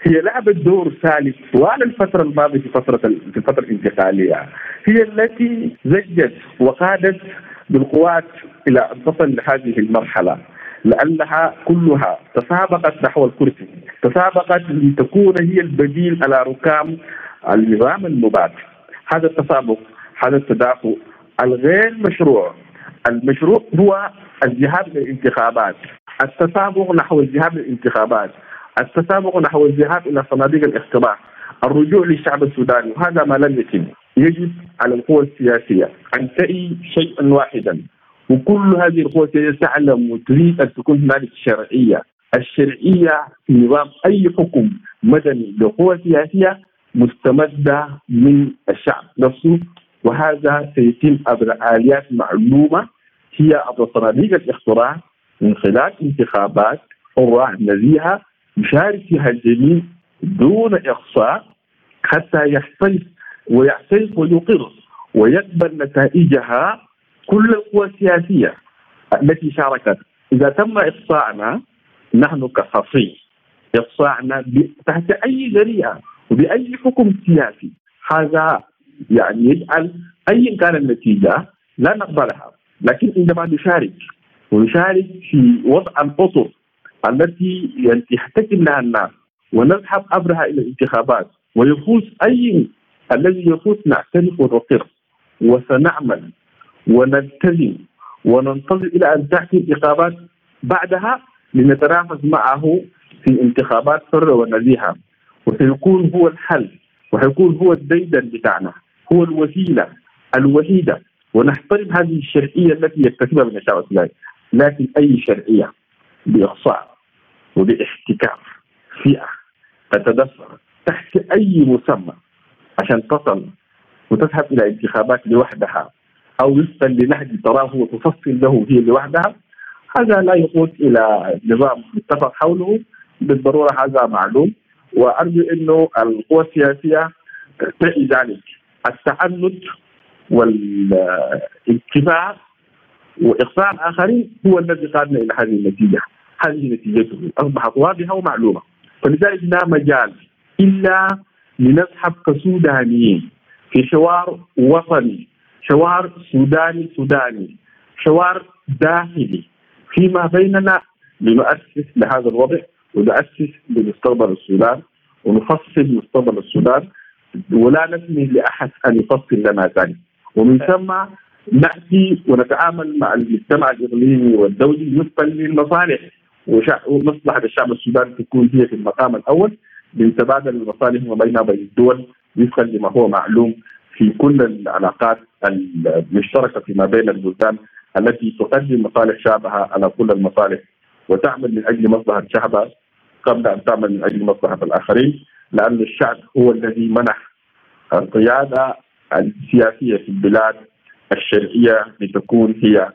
هي لعبت دور ثالث طوال الفترة الماضية في فترة في الفترة الانتقالية هي التي زجت وقادت بالقوات إلى أن تصل لهذه المرحلة لأنها كلها تسابقت نحو الكرسي تسابقت لتكون هي البديل على ركام النظام المبات هذا التسابق هذا التدافع الغير مشروع. المشروع هو الذهاب للانتخابات. التسابق نحو الذهاب للانتخابات. التسابق نحو الذهاب إلى صناديق الاقتراع الرجوع للشعب السوداني وهذا ما لم يتم. يجب على القوى السياسية أن تعي شيئا واحدا. وكل هذه القوى السياسية تعلم وتريد أن تكون هنالك شرعية. الشرعية في نظام أي حكم مدني لقوى سياسية مستمدة من الشعب نفسه. وهذا سيتم عبر آليات معلومة هي صناديق الاقتراع من خلال انتخابات حرة نزيهة يشارك فيها الجميع دون إقصاء حتى يحترف ويعترف ويقر ويقبل نتائجها كل القوى السياسية التي شاركت. إذا تم إقصاءنا نحن كصفي إقصاءنا تحت أي ذريعة وبأي حكم سياسي هذا يعني يجعل أي كان النتيجة لا نقبلها. لكن عندما نشارك ونشارك في وضع الأطر التي يحتكم لها الناس ونذهب عبرها إلى الانتخابات ويفوز أي الذي يفوز نعترف ونقر وسنعمل ونلتزم وننتظر إلى أن تأتي الانتخابات بعدها لنتنافس معه في انتخابات حرة ونزيهة. وسيكون هو الحل وسيكون هو الديدن بتاعنا هو الوسيلة الوحيدة. ونحترم هذه الشرعية التي يكتسبها من الشعب السوداني لكن أي شرعية؟ بإقصاء وباحتكار فئة تتدفق تحت أي مسمى عشان تصل وتذهب إلى انتخابات لوحدها أو وفقا لنهج تراه وتفصل له هي لوحدها هذا لا يقود إلى نظام متفق حوله بالضرورة هذا معلوم وأرجو أنه القوى السياسية تأتي ذلك. التعنت والاتباع واقصاء الآخرين هو الذي قادنا إلى هذه النتيجة. هذه نتيجته أصبحت واضحة ومعلومة. فلذلك لا مجال إلا لنسحب كسودانيين في حوار وطني حوار سوداني سوداني حوار داخلي. فيما بيننا لنؤسس لهذا الوضع ونؤسس لمستقبل السودان ونفصل مستقبل السودان ولا نسمي لأحد أن يفصل لنا ذلك. ومن ثم نأتي ونتعامل مع المجتمع الإقليمي والدولي وفقا للمصالح. ومصلحة الشعب السوداني تكون هي في المقام الأول لتبادل المصالح ما بيننا وبين الدول وفقا لما هو معلوم في كل العلاقات المشتركة فيما بين البلدان التي تقدم مصالح شعبها على كل المصالح وتعمل من أجل مصلحة شعبها قبل أن تعمل من أجل مصلحة الآخرين لأن الشعب هو الذي منح القيادة السياسية في البلاد الشرعية لتكون هي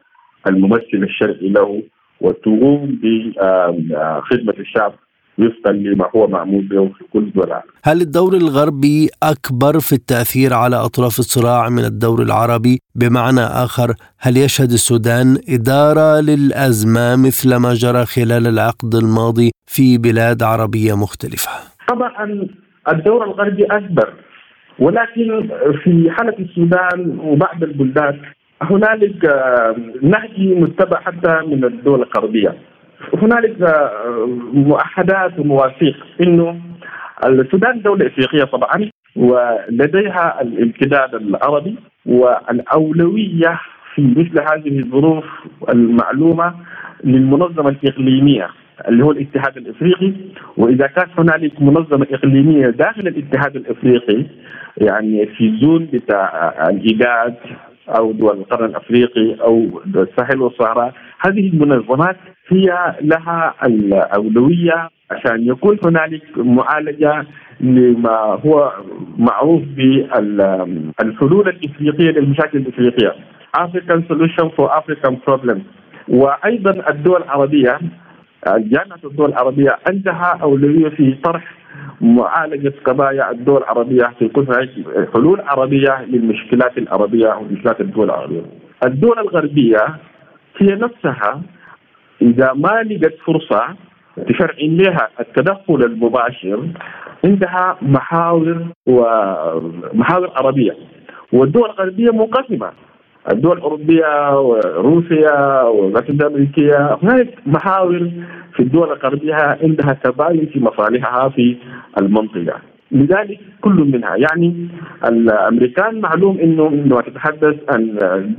الممثل الشرعي له وتقوم بخدمه الشعب وفقا لما هو معمول به في كل دول العالم. هل الدور الغربي أكبر في التأثير على أطراف الصراع من الدور العربي؟ بمعنى آخر هل يشهد السودان إدارة للأزمة مثل ما جرى خلال العقد الماضي في بلاد عربية مختلفة؟ طبعا الدور الغربي أكبر ولكن في حالة السودان وبعض البلدان هنالك نهج متبع حتى من الدول الغربية. هنالك مؤحدات ومواثيق إنه السودان دولة إفريقية طبعا ولديها الامتداد العربي والأولوية في مثل هذه الظروف المعلومة للمنظمة الإقليمية اللي هو الاتحاد الإفريقي. وإذا كانت هنالك منظمة إقليمية داخل الاتحاد الإفريقي يعني في زون بتاع الايجاد أو دول القرن الأفريقي أو الساحل والصحراء هذه المنظمات هي لها الأولوية عشان يكون هنالك معالجة لما هو معروف بالحلول الإفريقية للمشاكل الإفريقية. African Solution for African Problems. وأيضا الدول العربية جامعة الدول العربية عندها أولوية في طرح معالجة قضايا الدول العربية في كل حلول عربية للمشكلات العربية ومشكلات الدول العربية. الدول الغربية هي نفسها إذا ما لقت فرصة تشرع لها التدخل المباشر عندها محاور ومحاور عربية. والدول الغربية منقسمه الدول الأوروبية وروسيا والولايات الأمريكية هناك محاور في الدول الغربية عندها تباين في مصالحها في المنطقة. لذلك كل منها يعني الأمريكان معلوم إنه عندما تتحدث عن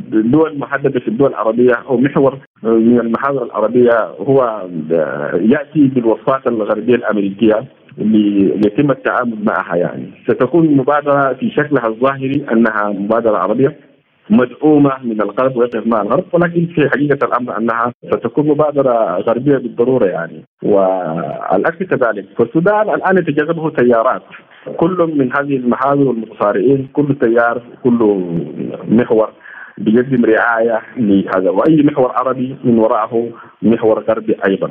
دول محددة في الدول العربية أو محور من المحاور العربية هو يأتي بالوصفات الغربية الأمريكية ليتم التعامل معها يعني. ستكون مبادرة في شكلها الظاهري أنها مبادرة عربية. مدعومة من الغرب ويقف مع الغرب ولكن في حقيقة الأمر أنها ستكون مبادرة غربية بالضرورة يعني. والاكد كذلك. فالسودان الآن يتجاذبه تيارات. كل من هذه المحاور والمتصارعين كل تيار كل محور بيقدم رعاية لهذا. وأي محور عربي من وراءه محور غربي أيضا.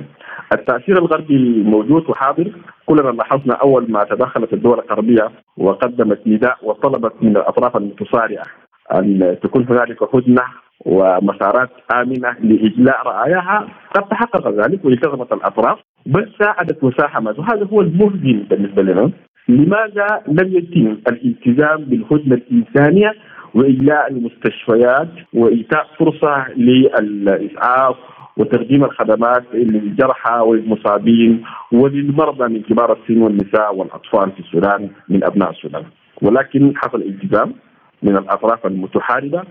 التأثير الغربي موجود وحاضر. كلنا لاحظنا أول ما تدخلت الدول الغربية وقدمت نداء وطلبت من الأطراف المتصارعه أن تكون هنالك هدنة ومسارات آمنة لإجلاء رعاياها قد تحقق ذلك والتزمت الأطراف بل ساعدت وساهمت وهذا هو المهزم بالنسبة لنا. لماذا لم يتم الالتزام بالهدنة الإنسانية وإجلاء المستشفيات وإيتاء فرصة للإسعاف وتقديم الخدمات للجرحى والمصابين وللمرضى من كبار السن والنساء والأطفال في السودان من أبناء السودان. ولكن حصل التزام من الأطراف المتحاربة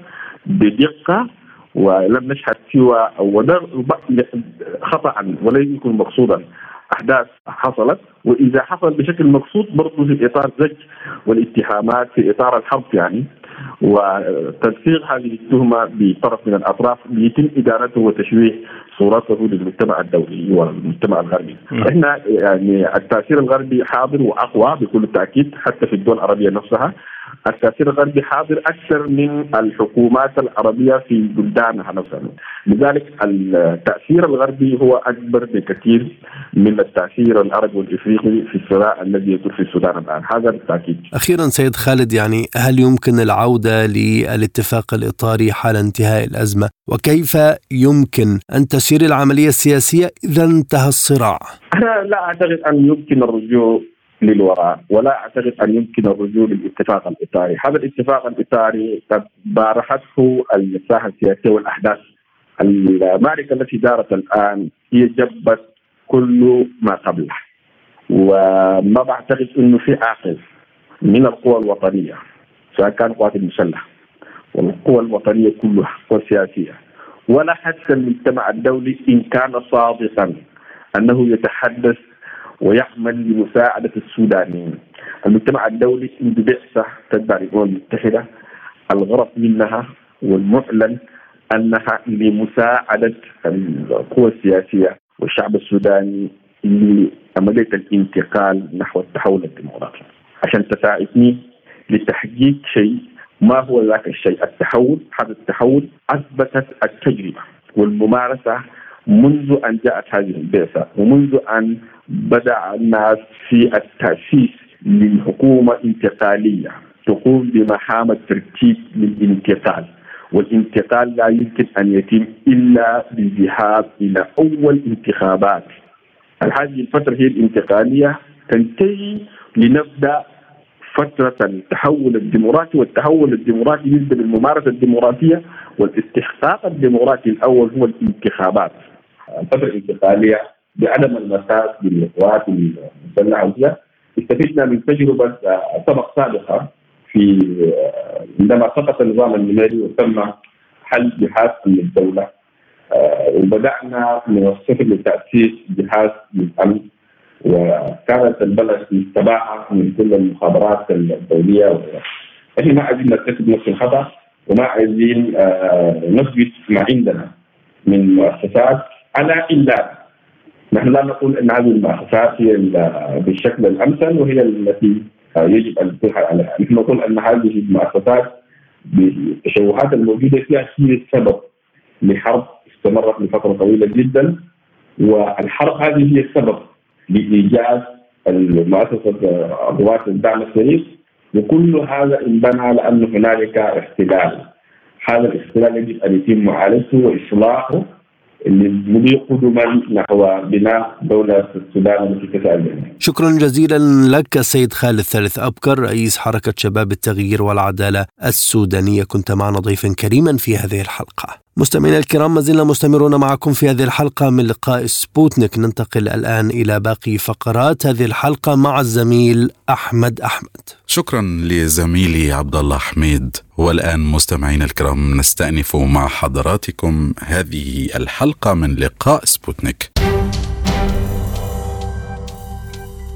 بدقة ولم نشهد سوى خطأ ولم يكن مقصودا. أحداث حصلت وإذا حصل بشكل مقصود برضه في إطار زج والاتهامات في إطار الحرب يعني. وتنسيق هذه التهمة بطرف من الأطراف يتم إدارته وتشويه صورته للمجتمع الدولي والمجتمع الغربي. إحنا يعني التأثير الغربي حاضر وأقوى بكل تأكيد حتى في الدول العربية نفسها. التأثير الغربي حاضر أكثر من الحكومات العربية في بلدانها نفسها. لذلك التأثير الغربي هو أكبر بكثير من التأثير العربي والإفريقي في الصراع الذي يدور في السودان الآن. هذا بالتأكيد. أخيرا سيد خالد يعني هل يمكن العودة للاتفاق الإطاري حال انتهاء الأزمة؟ وكيف يمكن أن تسير العملية السياسية إذا انتهى الصراع؟ أنا لا أعتقد أن يمكن الرجوع للوراء. ولا أعتقد أن يمكن الرجوع للاتفاق الإطاري، هذا الاتفاق الإطاري قد بارحته الساحة السياسية والأحداث. المعركة التي دارت الآن هي جبت كل ما قبله. وما بعتقد إنه في عاقل من القوى الوطنية سواء كان قوات المسلحة والقوى الوطنية كلها والسياسيه ولا حتى المجتمع الدولي إن كان صادقا أنه يتحدث ويعمل لمساعدة السودانيين. المجتمع الدولي منذ بعثة تتبع الأمم المتحدة الغرض منها والمعلن أنها لمساعدة القوى السياسية والشعب السوداني لعملية الانتقال نحو التحول الديمقراطي. عشان تساعدني لتحقيق شيء ما هو ذاك الشيء؟ التحول هذا التحول أثبتت التجربة والممارسة منذ أن جاءت هذه البعثة ومنذ أن بدأ الناس في التأسيس لحكومة انتقالية تقوم بمهام الترتيب للانتقال. والانتقال لا يمكن أن يتم إلا بالذهاب إلى أول انتخابات. هذه الفترة هي الانتقالية تنتهي لنبدأ فترة التحول الديمقراطي والتحول الديمقراطي يبدأ بالممارسة الديمقراطية والاستحقاق الديمقراطي الأول هو الانتخابات. الفترة الانتقالية بعدم المساس بالقوات المسلحه وكذا استفدنا من تجربة آه، سبق سابقة في آه، عندما سقط النظام النميري وتم حل جهاز الدولة. آه، وبدأنا من الصفر لتأسيس جهاز للامن وكانت البلد متبعه من كل المخابرات الدولية. إحنا ما عايزين نرتكب نفس الخطأ وما عايزين نثبت ما عندنا من مؤسسات. على إلا. نحن لا نقول أن هذه المؤسسات هي بالشكل الأمثل وهي التي يجب أن تلحق عليها، نحن نقول أن هذه المؤسسات بالتشوهات الموجودة فيها هي السبب لحرب استمرت لفترة طويلة جدا والحرب هذه هي السبب لإيجاد المؤسسة قوات الدعم السريع وكل هذا انبنى لأن هنالك احتلال. هذا الاحتلال يجب أن يتم معالجته وإصلاحه نحو بناء دولة السودان شكرا جزيلا لك سيد خالد ثالث أبكر رئيس حركة شباب التغيير والعدالة السودانية. كنت معنا ضيفا كريما في هذه الحلقة. مستمعينا الكرام ما زلنا مستمرون معكم في هذه الحلقة من لقاء سبوتنيك. ننتقل الآن إلى باقي فقرات هذه الحلقة مع الزميل أحمد أحمد. شكرا لزميلي عبد الله حميد. والآن مستمعينا الكرام نستأنف مع حضراتكم هذه الحلقة من لقاء سبوتنيك.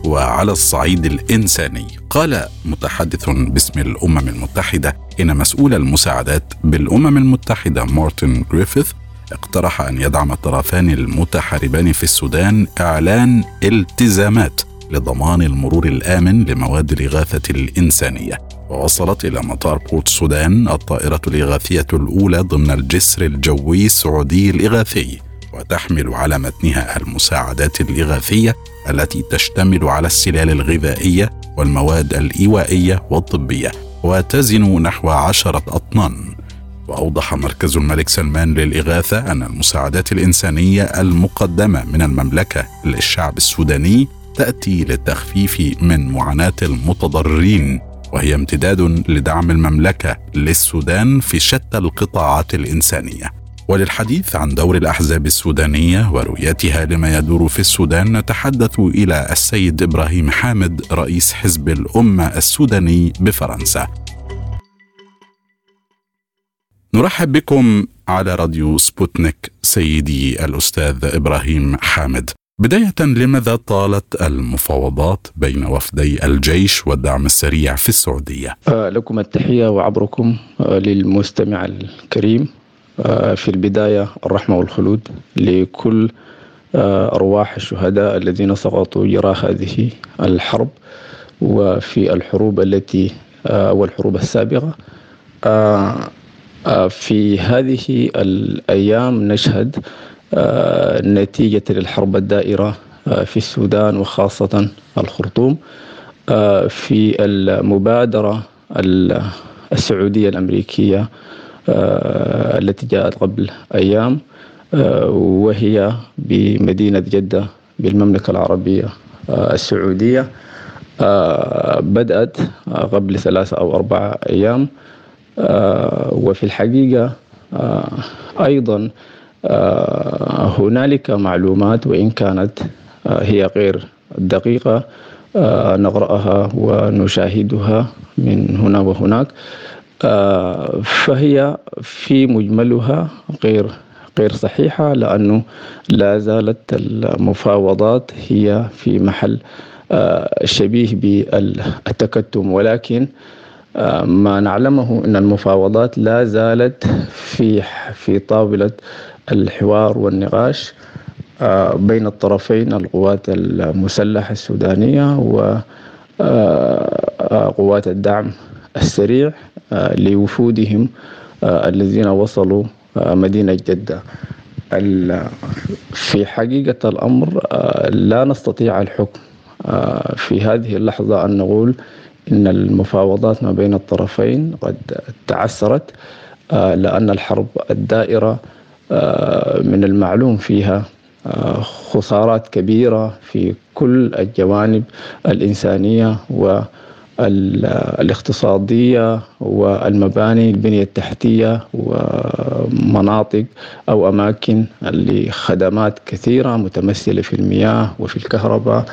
وعلى الصعيد الإنساني. قال متحدث باسم الأمم المتحدة إن مسؤول المساعدات بالأمم المتحدة مارتن جريفيث اقترح أن يدعم الطرفان المتحاربان في السودان إعلان التزامات لضمان المرور الآمن لمواد الإغاثة الإنسانية. ووصلت إلى مطار بورت السودان الطائرة الإغاثية الأولى ضمن الجسر الجوي السعودي الإغاثي وتحمل على متنها المساعدات الإغاثية التي تشتمل على السلال الغذائية والمواد الإيوائية والطبية وتزن نحو عشرة أطنان. وأوضح مركز الملك سلمان للإغاثة أن المساعدات الإنسانية المقدمة من المملكة للشعب السوداني تأتي للتخفيف من معاناة المتضررين وهي امتداد لدعم المملكة للسودان في شتى القطاعات الإنسانية. وللحديث عن دور الأحزاب السودانية ورؤيتها لما يدور في السودان نتحدث إلى السيد إبراهيم حامد رئيس حزب الأمة السوداني بفرنسا. نرحب بكم على راديو سبوتنيك سيدي الأستاذ إبراهيم حامد. بداية لماذا طالت المفاوضات بين وفدي الجيش والدعم السريع في السعودية؟ آه، لكم التحية وعبركم آه، للمستمع الكريم. في البداية الرحمة والخلود لكل أرواح الشهداء الذين سقطوا جراء هذه الحرب وفي الحروب التي أو الحروب السابقة. في هذه الأيام نشهد آه، نتيجة للحرب الدائرة آه، في السودان وخاصة الخرطوم. آه، في المبادرة السعودية الأمريكية التي جاءت قبل أيام وهي بمدينة جدة بالمملكة العربية السعودية. بدأت قبل ثلاثة أو أربعة أيام. وفي الحقيقة أيضا آه، هنالك معلومات وإن كانت آه، هي غير دقيقة آه، نقرأها ونشاهدها من هنا وهناك. فهي في مجملها غير غير صحيحة لأنه لا زالت المفاوضات هي في محل شبيه بالتكتم. ولكن ما نعلمه أن المفاوضات لا زالت في في طاولة الحوار والنقاش آه، بين الطرفين القوات المسلحة السودانية وقوات آه، الدعم السريع آه، لوفودهم الذين وصلوا مدينة جدة. في حقيقة الأمر لا نستطيع الحكم. في هذه اللحظة أن نقول إن المفاوضات ما بين الطرفين قد تعسرت لأن الحرب الدائرة آه، من المعلوم فيها آه، خسارات كبيرة في كل الجوانب الإنسانية والاقتصادية والمباني البنية التحتية ومناطق أو أماكن لخدمات كثيرة متمثلة في المياه وفي الكهرباء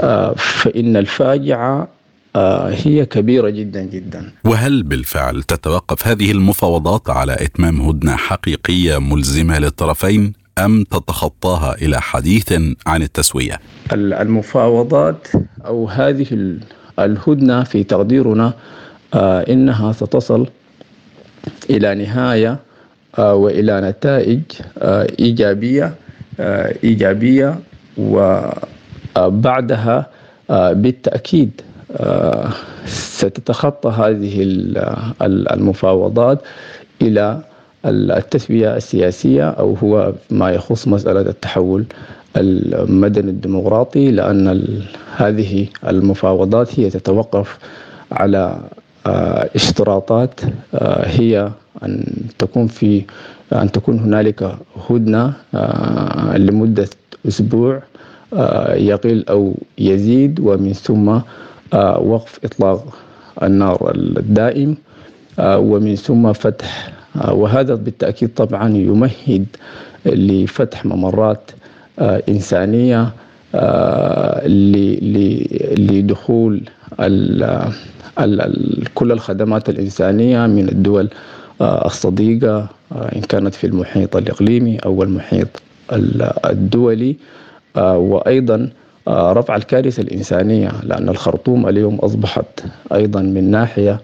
آه، فإن الفاجعة آه، هي كبيرة جدا جدا وهل بالفعل تتوقف هذه المفاوضات على إتمام هدنة حقيقية ملزمة للطرفين أم تتخطاها إلى حديث عن التسوية؟ المفاوضات أو هذه الهدنة في تقديرنا آه، إنها ستصل إلى نهاية آه، وإلى نتائج إيجابية إيجابية وبعدها بالتأكيد ستتخطى هذه المفاوضات إلى التسوية السياسية أو هو ما يخص مسألة التحول المدني الديمقراطي لأن هذه المفاوضات هي تتوقف على آه، اشتراطات آه، هي أن تكون في أن تكون هنالك هدنة آه، لمدة أسبوع يقل أو يزيد ومن ثم وقف إطلاق النار الدائم ومن ثم فتح وهذا بالتأكيد طبعا يمهد لفتح ممرات إنسانية لدخول كل الخدمات الإنسانية من الدول الصديقة إن كانت في المحيط الإقليمي أو المحيط الدولي وأيضا آه، رفع الكارثة الإنسانية لأن الخرطوم اليوم أصبحت أيضا من ناحية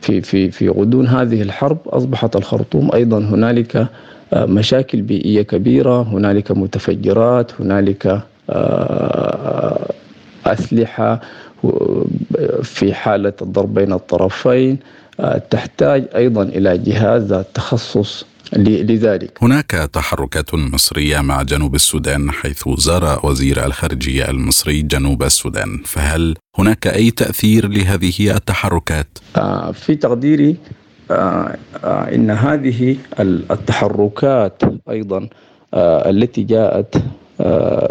في في في غضون هذه الحرب أصبحت الخرطوم أيضا هنالك آه، مشاكل بيئية كبيرة هنالك متفجرات هنالك آه، أسلحة في حالة الضرب بين الطرفين تحتاج أيضا إلى جهاز ذات تخصص لذلك هناك تحركات مصرية مع جنوب السودان حيث زار وزير الخارجية المصري جنوب السودان فهل هناك أي تأثير لهذه التحركات؟ آه، في تقديري آه، آه، إن هذه التحركات أيضا التي جاءت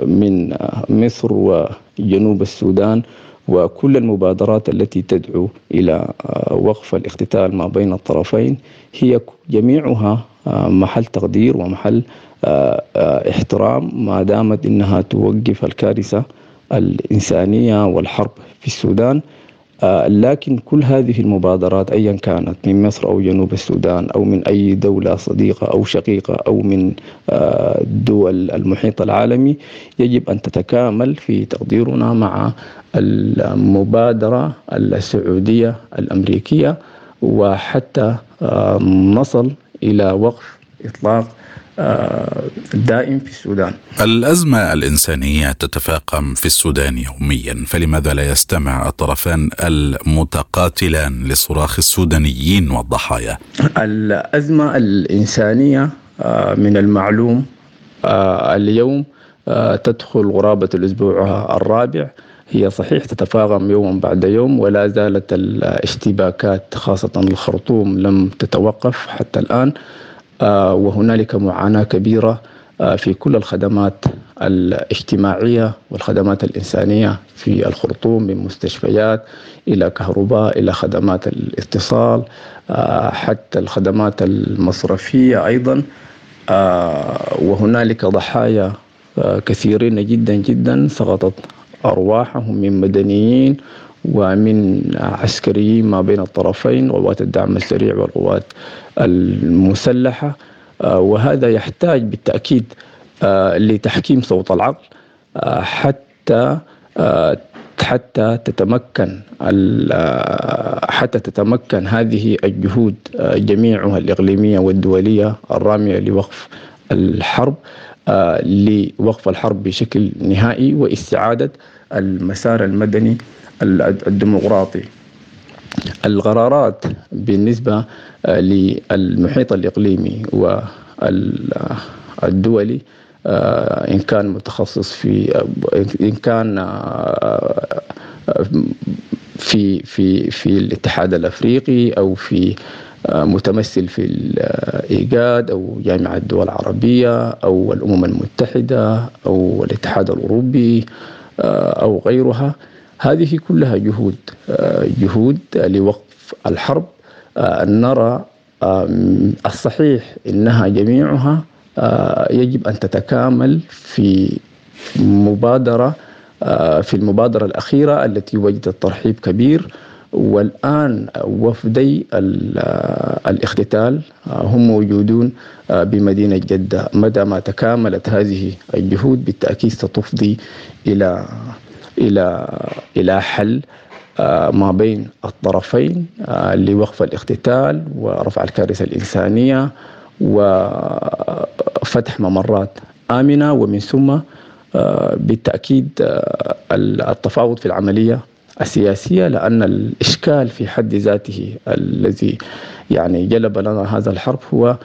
من مصر وجنوب السودان وكل المبادرات التي تدعو إلى وقف الاقتتال ما بين الطرفين هي جميعها محل تقدير ومحل آه، آه، احترام ما دامت إنها توقف الكارثة الإنسانية والحرب في السودان. آه، لكن كل هذه المبادرات ايا كانت من مصر أو جنوب السودان أو من أي دولة صديقة أو شقيقة أو من دول المحيط العالمي يجب أن تتكامل في تقديرنا مع المبادرة السعودية الأمريكية وحتى نصل إلى وقف إطلاق آه، دائم في السودان. الأزمة الإنسانية تتفاقم في السودان يوميا فلماذا لا يستمع الطرفان المتقاتلان لصراخ السودانيين والضحايا؟ الأزمة الإنسانية آه، من المعلوم آه، اليوم تدخل غرابة الأسبوع الرابع. هي صحيح تتفاقم يوم بعد يوم ولا زالت الاشتباكات خاصة الخرطوم لم تتوقف حتى الآن. آه، وهنالك معاناة كبيرة آه، في كل الخدمات الاجتماعية والخدمات الإنسانية في الخرطوم من مستشفيات إلى كهرباء إلى خدمات الاتصال آه، حتى الخدمات المصرفية أيضا. وهنالك ضحايا كثيرين جدا جدا سقطت أرواحهم من مدنيين ومن عسكريين ما بين الطرفين قوات الدعم السريع والقوات المسلحة. آه، وهذا يحتاج بالتأكيد آه، لتحكيم صوت العقل آه، حتى حتى تتمكن حتى تتمكن هذه الجهود جميعها الإقليمية والدولية الرامية لوقف الحرب. لوقف الحرب بشكل نهائي واستعادة المسار المدني الديمقراطي. القرارات بالنسبة آه، للمحيط الإقليمي والدولي آه، إن كان متخصص في إن كان في في في الاتحاد الأفريقي أو في متمثل في الإيجاد أو جامعة الدول العربية أو الأمم المتحدة أو الاتحاد الأوروبي آه، أو غيرها. هذه كلها جهود آه، جهود لوقف الحرب آه، نرى الصحيح إنها جميعها يجب أن تتكامل في مبادرة في المبادرة الأخيرة التي وجدت ترحيب كبير. والآن وفدي الاختتال هم موجودون بمدينة جدة. مدى ما تكاملت هذه الجهود بالتأكيد ستفضي إلى إلى إلى حل ما بين الطرفين لوقف الاختتال ورفع الكارثة الإنسانية وفتح ممرات آمنة ومن ثم بالتأكيد التفاوض في العملية السياسية لأن الإشكال في حد ذاته الذي يعني جلب لنا هذا الحرب هو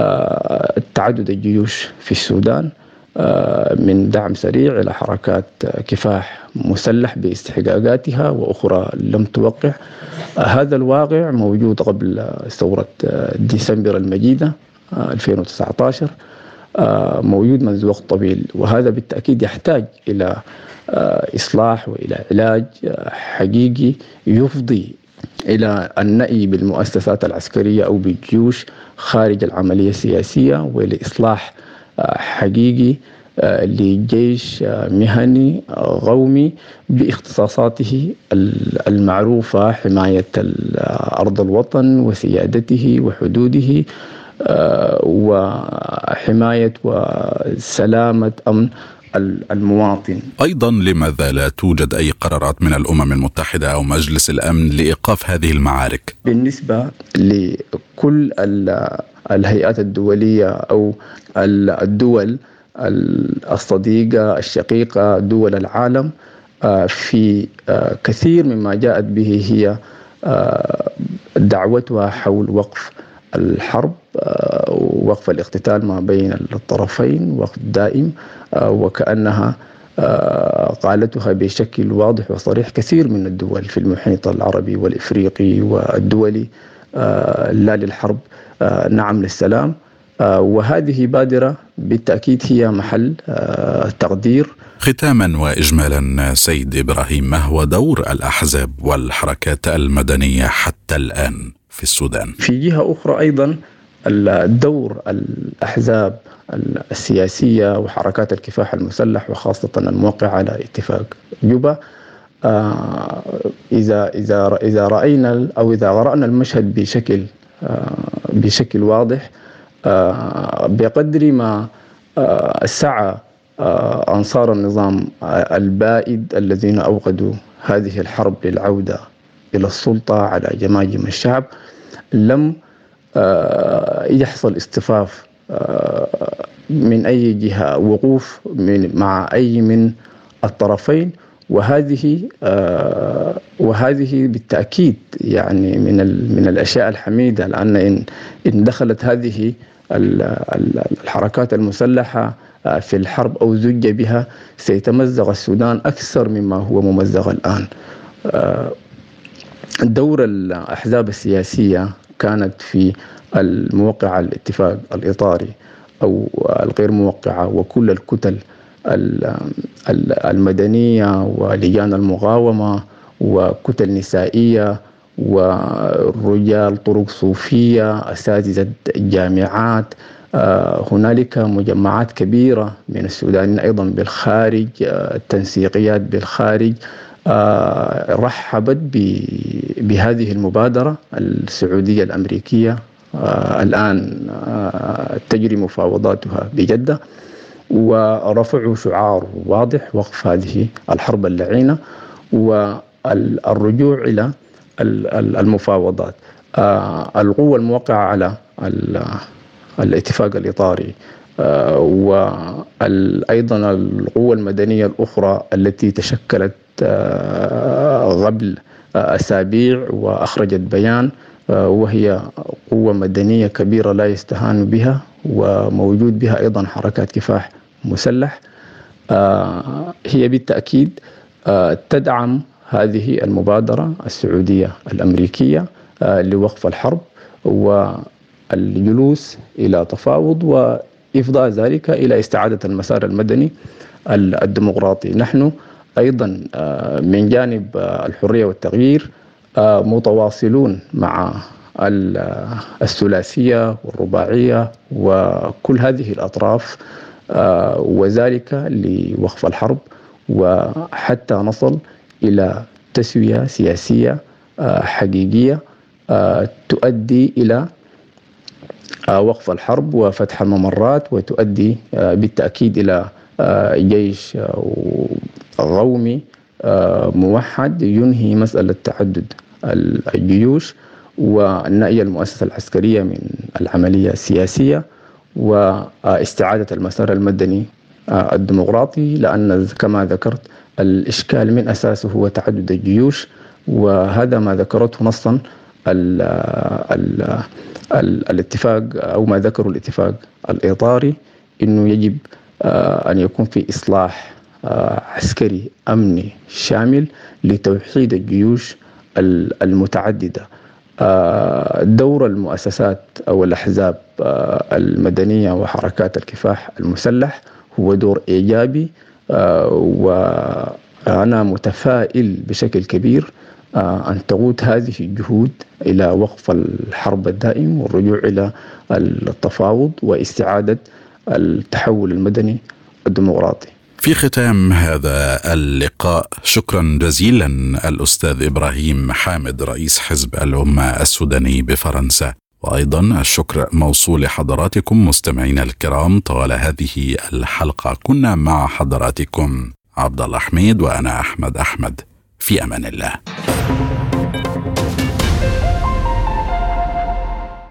آه، تعدد الجيوش في السودان آه، من دعم سريع إلى حركات كفاح مسلح باستحقاقاتها وأخرى لم توقع. آه، هذا الواقع موجود قبل ثورة ديسمبر المجيدة 2019 موجود منذ وقت طويل وهذا بالتأكيد يحتاج إلى آه، إصلاح وإلى علاج آه، حقيقي يفضي إلى النأي بالمؤسسات العسكرية أو بالجيوش خارج العملية السياسية ولإصلاح آه، حقيقي لجيش مهني قومي باختصاصاته المعروفة حماية أرض الوطن وسيادته وحدوده وحماية وسلامة أمن المواطن. أيضا لماذا لا توجد أي قرارات من الأمم المتحدة أو مجلس الأمن لإيقاف هذه المعارك؟ بالنسبة لكل الهيئات الدولية أو الدول الصديقة الشقيقة دول العالم في كثير مما جاءت به هي دعوتها حول وقف الحرب. وقف الاقتتال ما بين الطرفين وقف دائم وكأنها قالتها بشكل واضح وصريح كثير من الدول في المحيط العربي والإفريقي والدولي لا للحرب نعم للسلام وهذه بادرة بالتأكيد هي محل تقدير ختاما وإجمالا سيد إبراهيم ما هو دور الأحزاب والحركات المدنية حتى الآن في السودان؟ في جهة أخرى أيضا الدور الأحزاب السياسية وحركات الكفاح المسلح وخاصة الموقع على اتفاق جوبا. آه، إذا إذا إذا رأينا أو إذا قرانا المشهد بشكل آه، بشكل واضح آه، بقدر ما سعى أنصار النظام البائد الذين أوقدوا هذه الحرب للعودة إلى السلطة على جماجم الشعب لم يحصل اصطفاف من أي جهة وقوف من مع أي من الطرفين. وهذه آه وهذه بالتأكيد يعني من من الأشياء الحميدة لأن إن إن دخلت هذه الحركات المسلحة آه، في الحرب أو زج بها سيتمزق السودان أكثر مما هو ممزق الآن. آه، دور الأحزاب السياسية كانت في الموقع الاتفاق الإطاري أو الغير موقعة وكل الكتل المدنية ولجان المقاومة وكتل نسائية ورجال طرق صوفية أساتذة جامعات آه، هنالك مجمعات كبيرة من السودانيين أيضا بالخارج آه، تنسيقيات بالخارج. رحبت بهذه المبادرة السعودية الأمريكية. آه، الآن آه، تجري مفاوضاتها بجدة ورفعوا شعار واضح وقف هذه الحرب اللعينة والرجوع إلى المفاوضات. آه، القوة الموقعة على الاتفاق الإطاري وأيضا القوة المدنية الأخرى التي تشكلت قبل أسابيع وأخرجت بيان وهي قوة مدنية كبيرة لا يستهان بها وموجود بها أيضا حركات كفاح مسلح. هي بالتأكيد تدعم هذه المبادرة السعودية الأمريكية لوقف الحرب والجلوس إلى تفاوض وإفضاء ذلك إلى استعادة المسار المدني الديمقراطي. نحن أيضا من جانب الحرية والتغيير متواصلون مع الثلاثية والرباعية وكل هذه الأطراف آه، وذلك لوقف الحرب وحتى نصل إلى تسوية سياسية آه، حقيقية آه، تؤدي إلى وقف الحرب وفتح الممرات وتؤدي بالتأكيد إلى جيش غومي موحد ينهي مسألة تعدد الجيوش ونأي المؤسسة العسكرية من العملية السياسية واستعادة المسار المدني آه، الديمقراطي لأن كما ذكرت الإشكال من أساسه هو تعدد الجيوش وهذا ما ذكرته نصا ال ال ال الاتفاق أو ما ذكره الاتفاق الإطاري أنه يجب آه، أن يكون في إصلاح آه، عسكري أمني شامل لتوحيد الجيوش المتعددة. آه، دور المؤسسات أو الأحزاب آه، المدنية وحركات الكفاح المسلح هو دور إيجابي آه، وأنا متفائل بشكل كبير أن تقود هذه الجهود إلى وقف الحرب الدائم والرجوع إلى التفاوض واستعادة التحول المدني الديمقراطي. في ختام هذا اللقاء. شكرا جزيلا الأستاذ إبراهيم حامد رئيس حزب الأمة السوداني بفرنسا. وأيضا الشكر موصول لحضراتكم مستمعينا الكرام طوال هذه الحلقة. كنا مع حضراتكم عبد الله حميد وأنا أحمد أحمد. في أمان الله.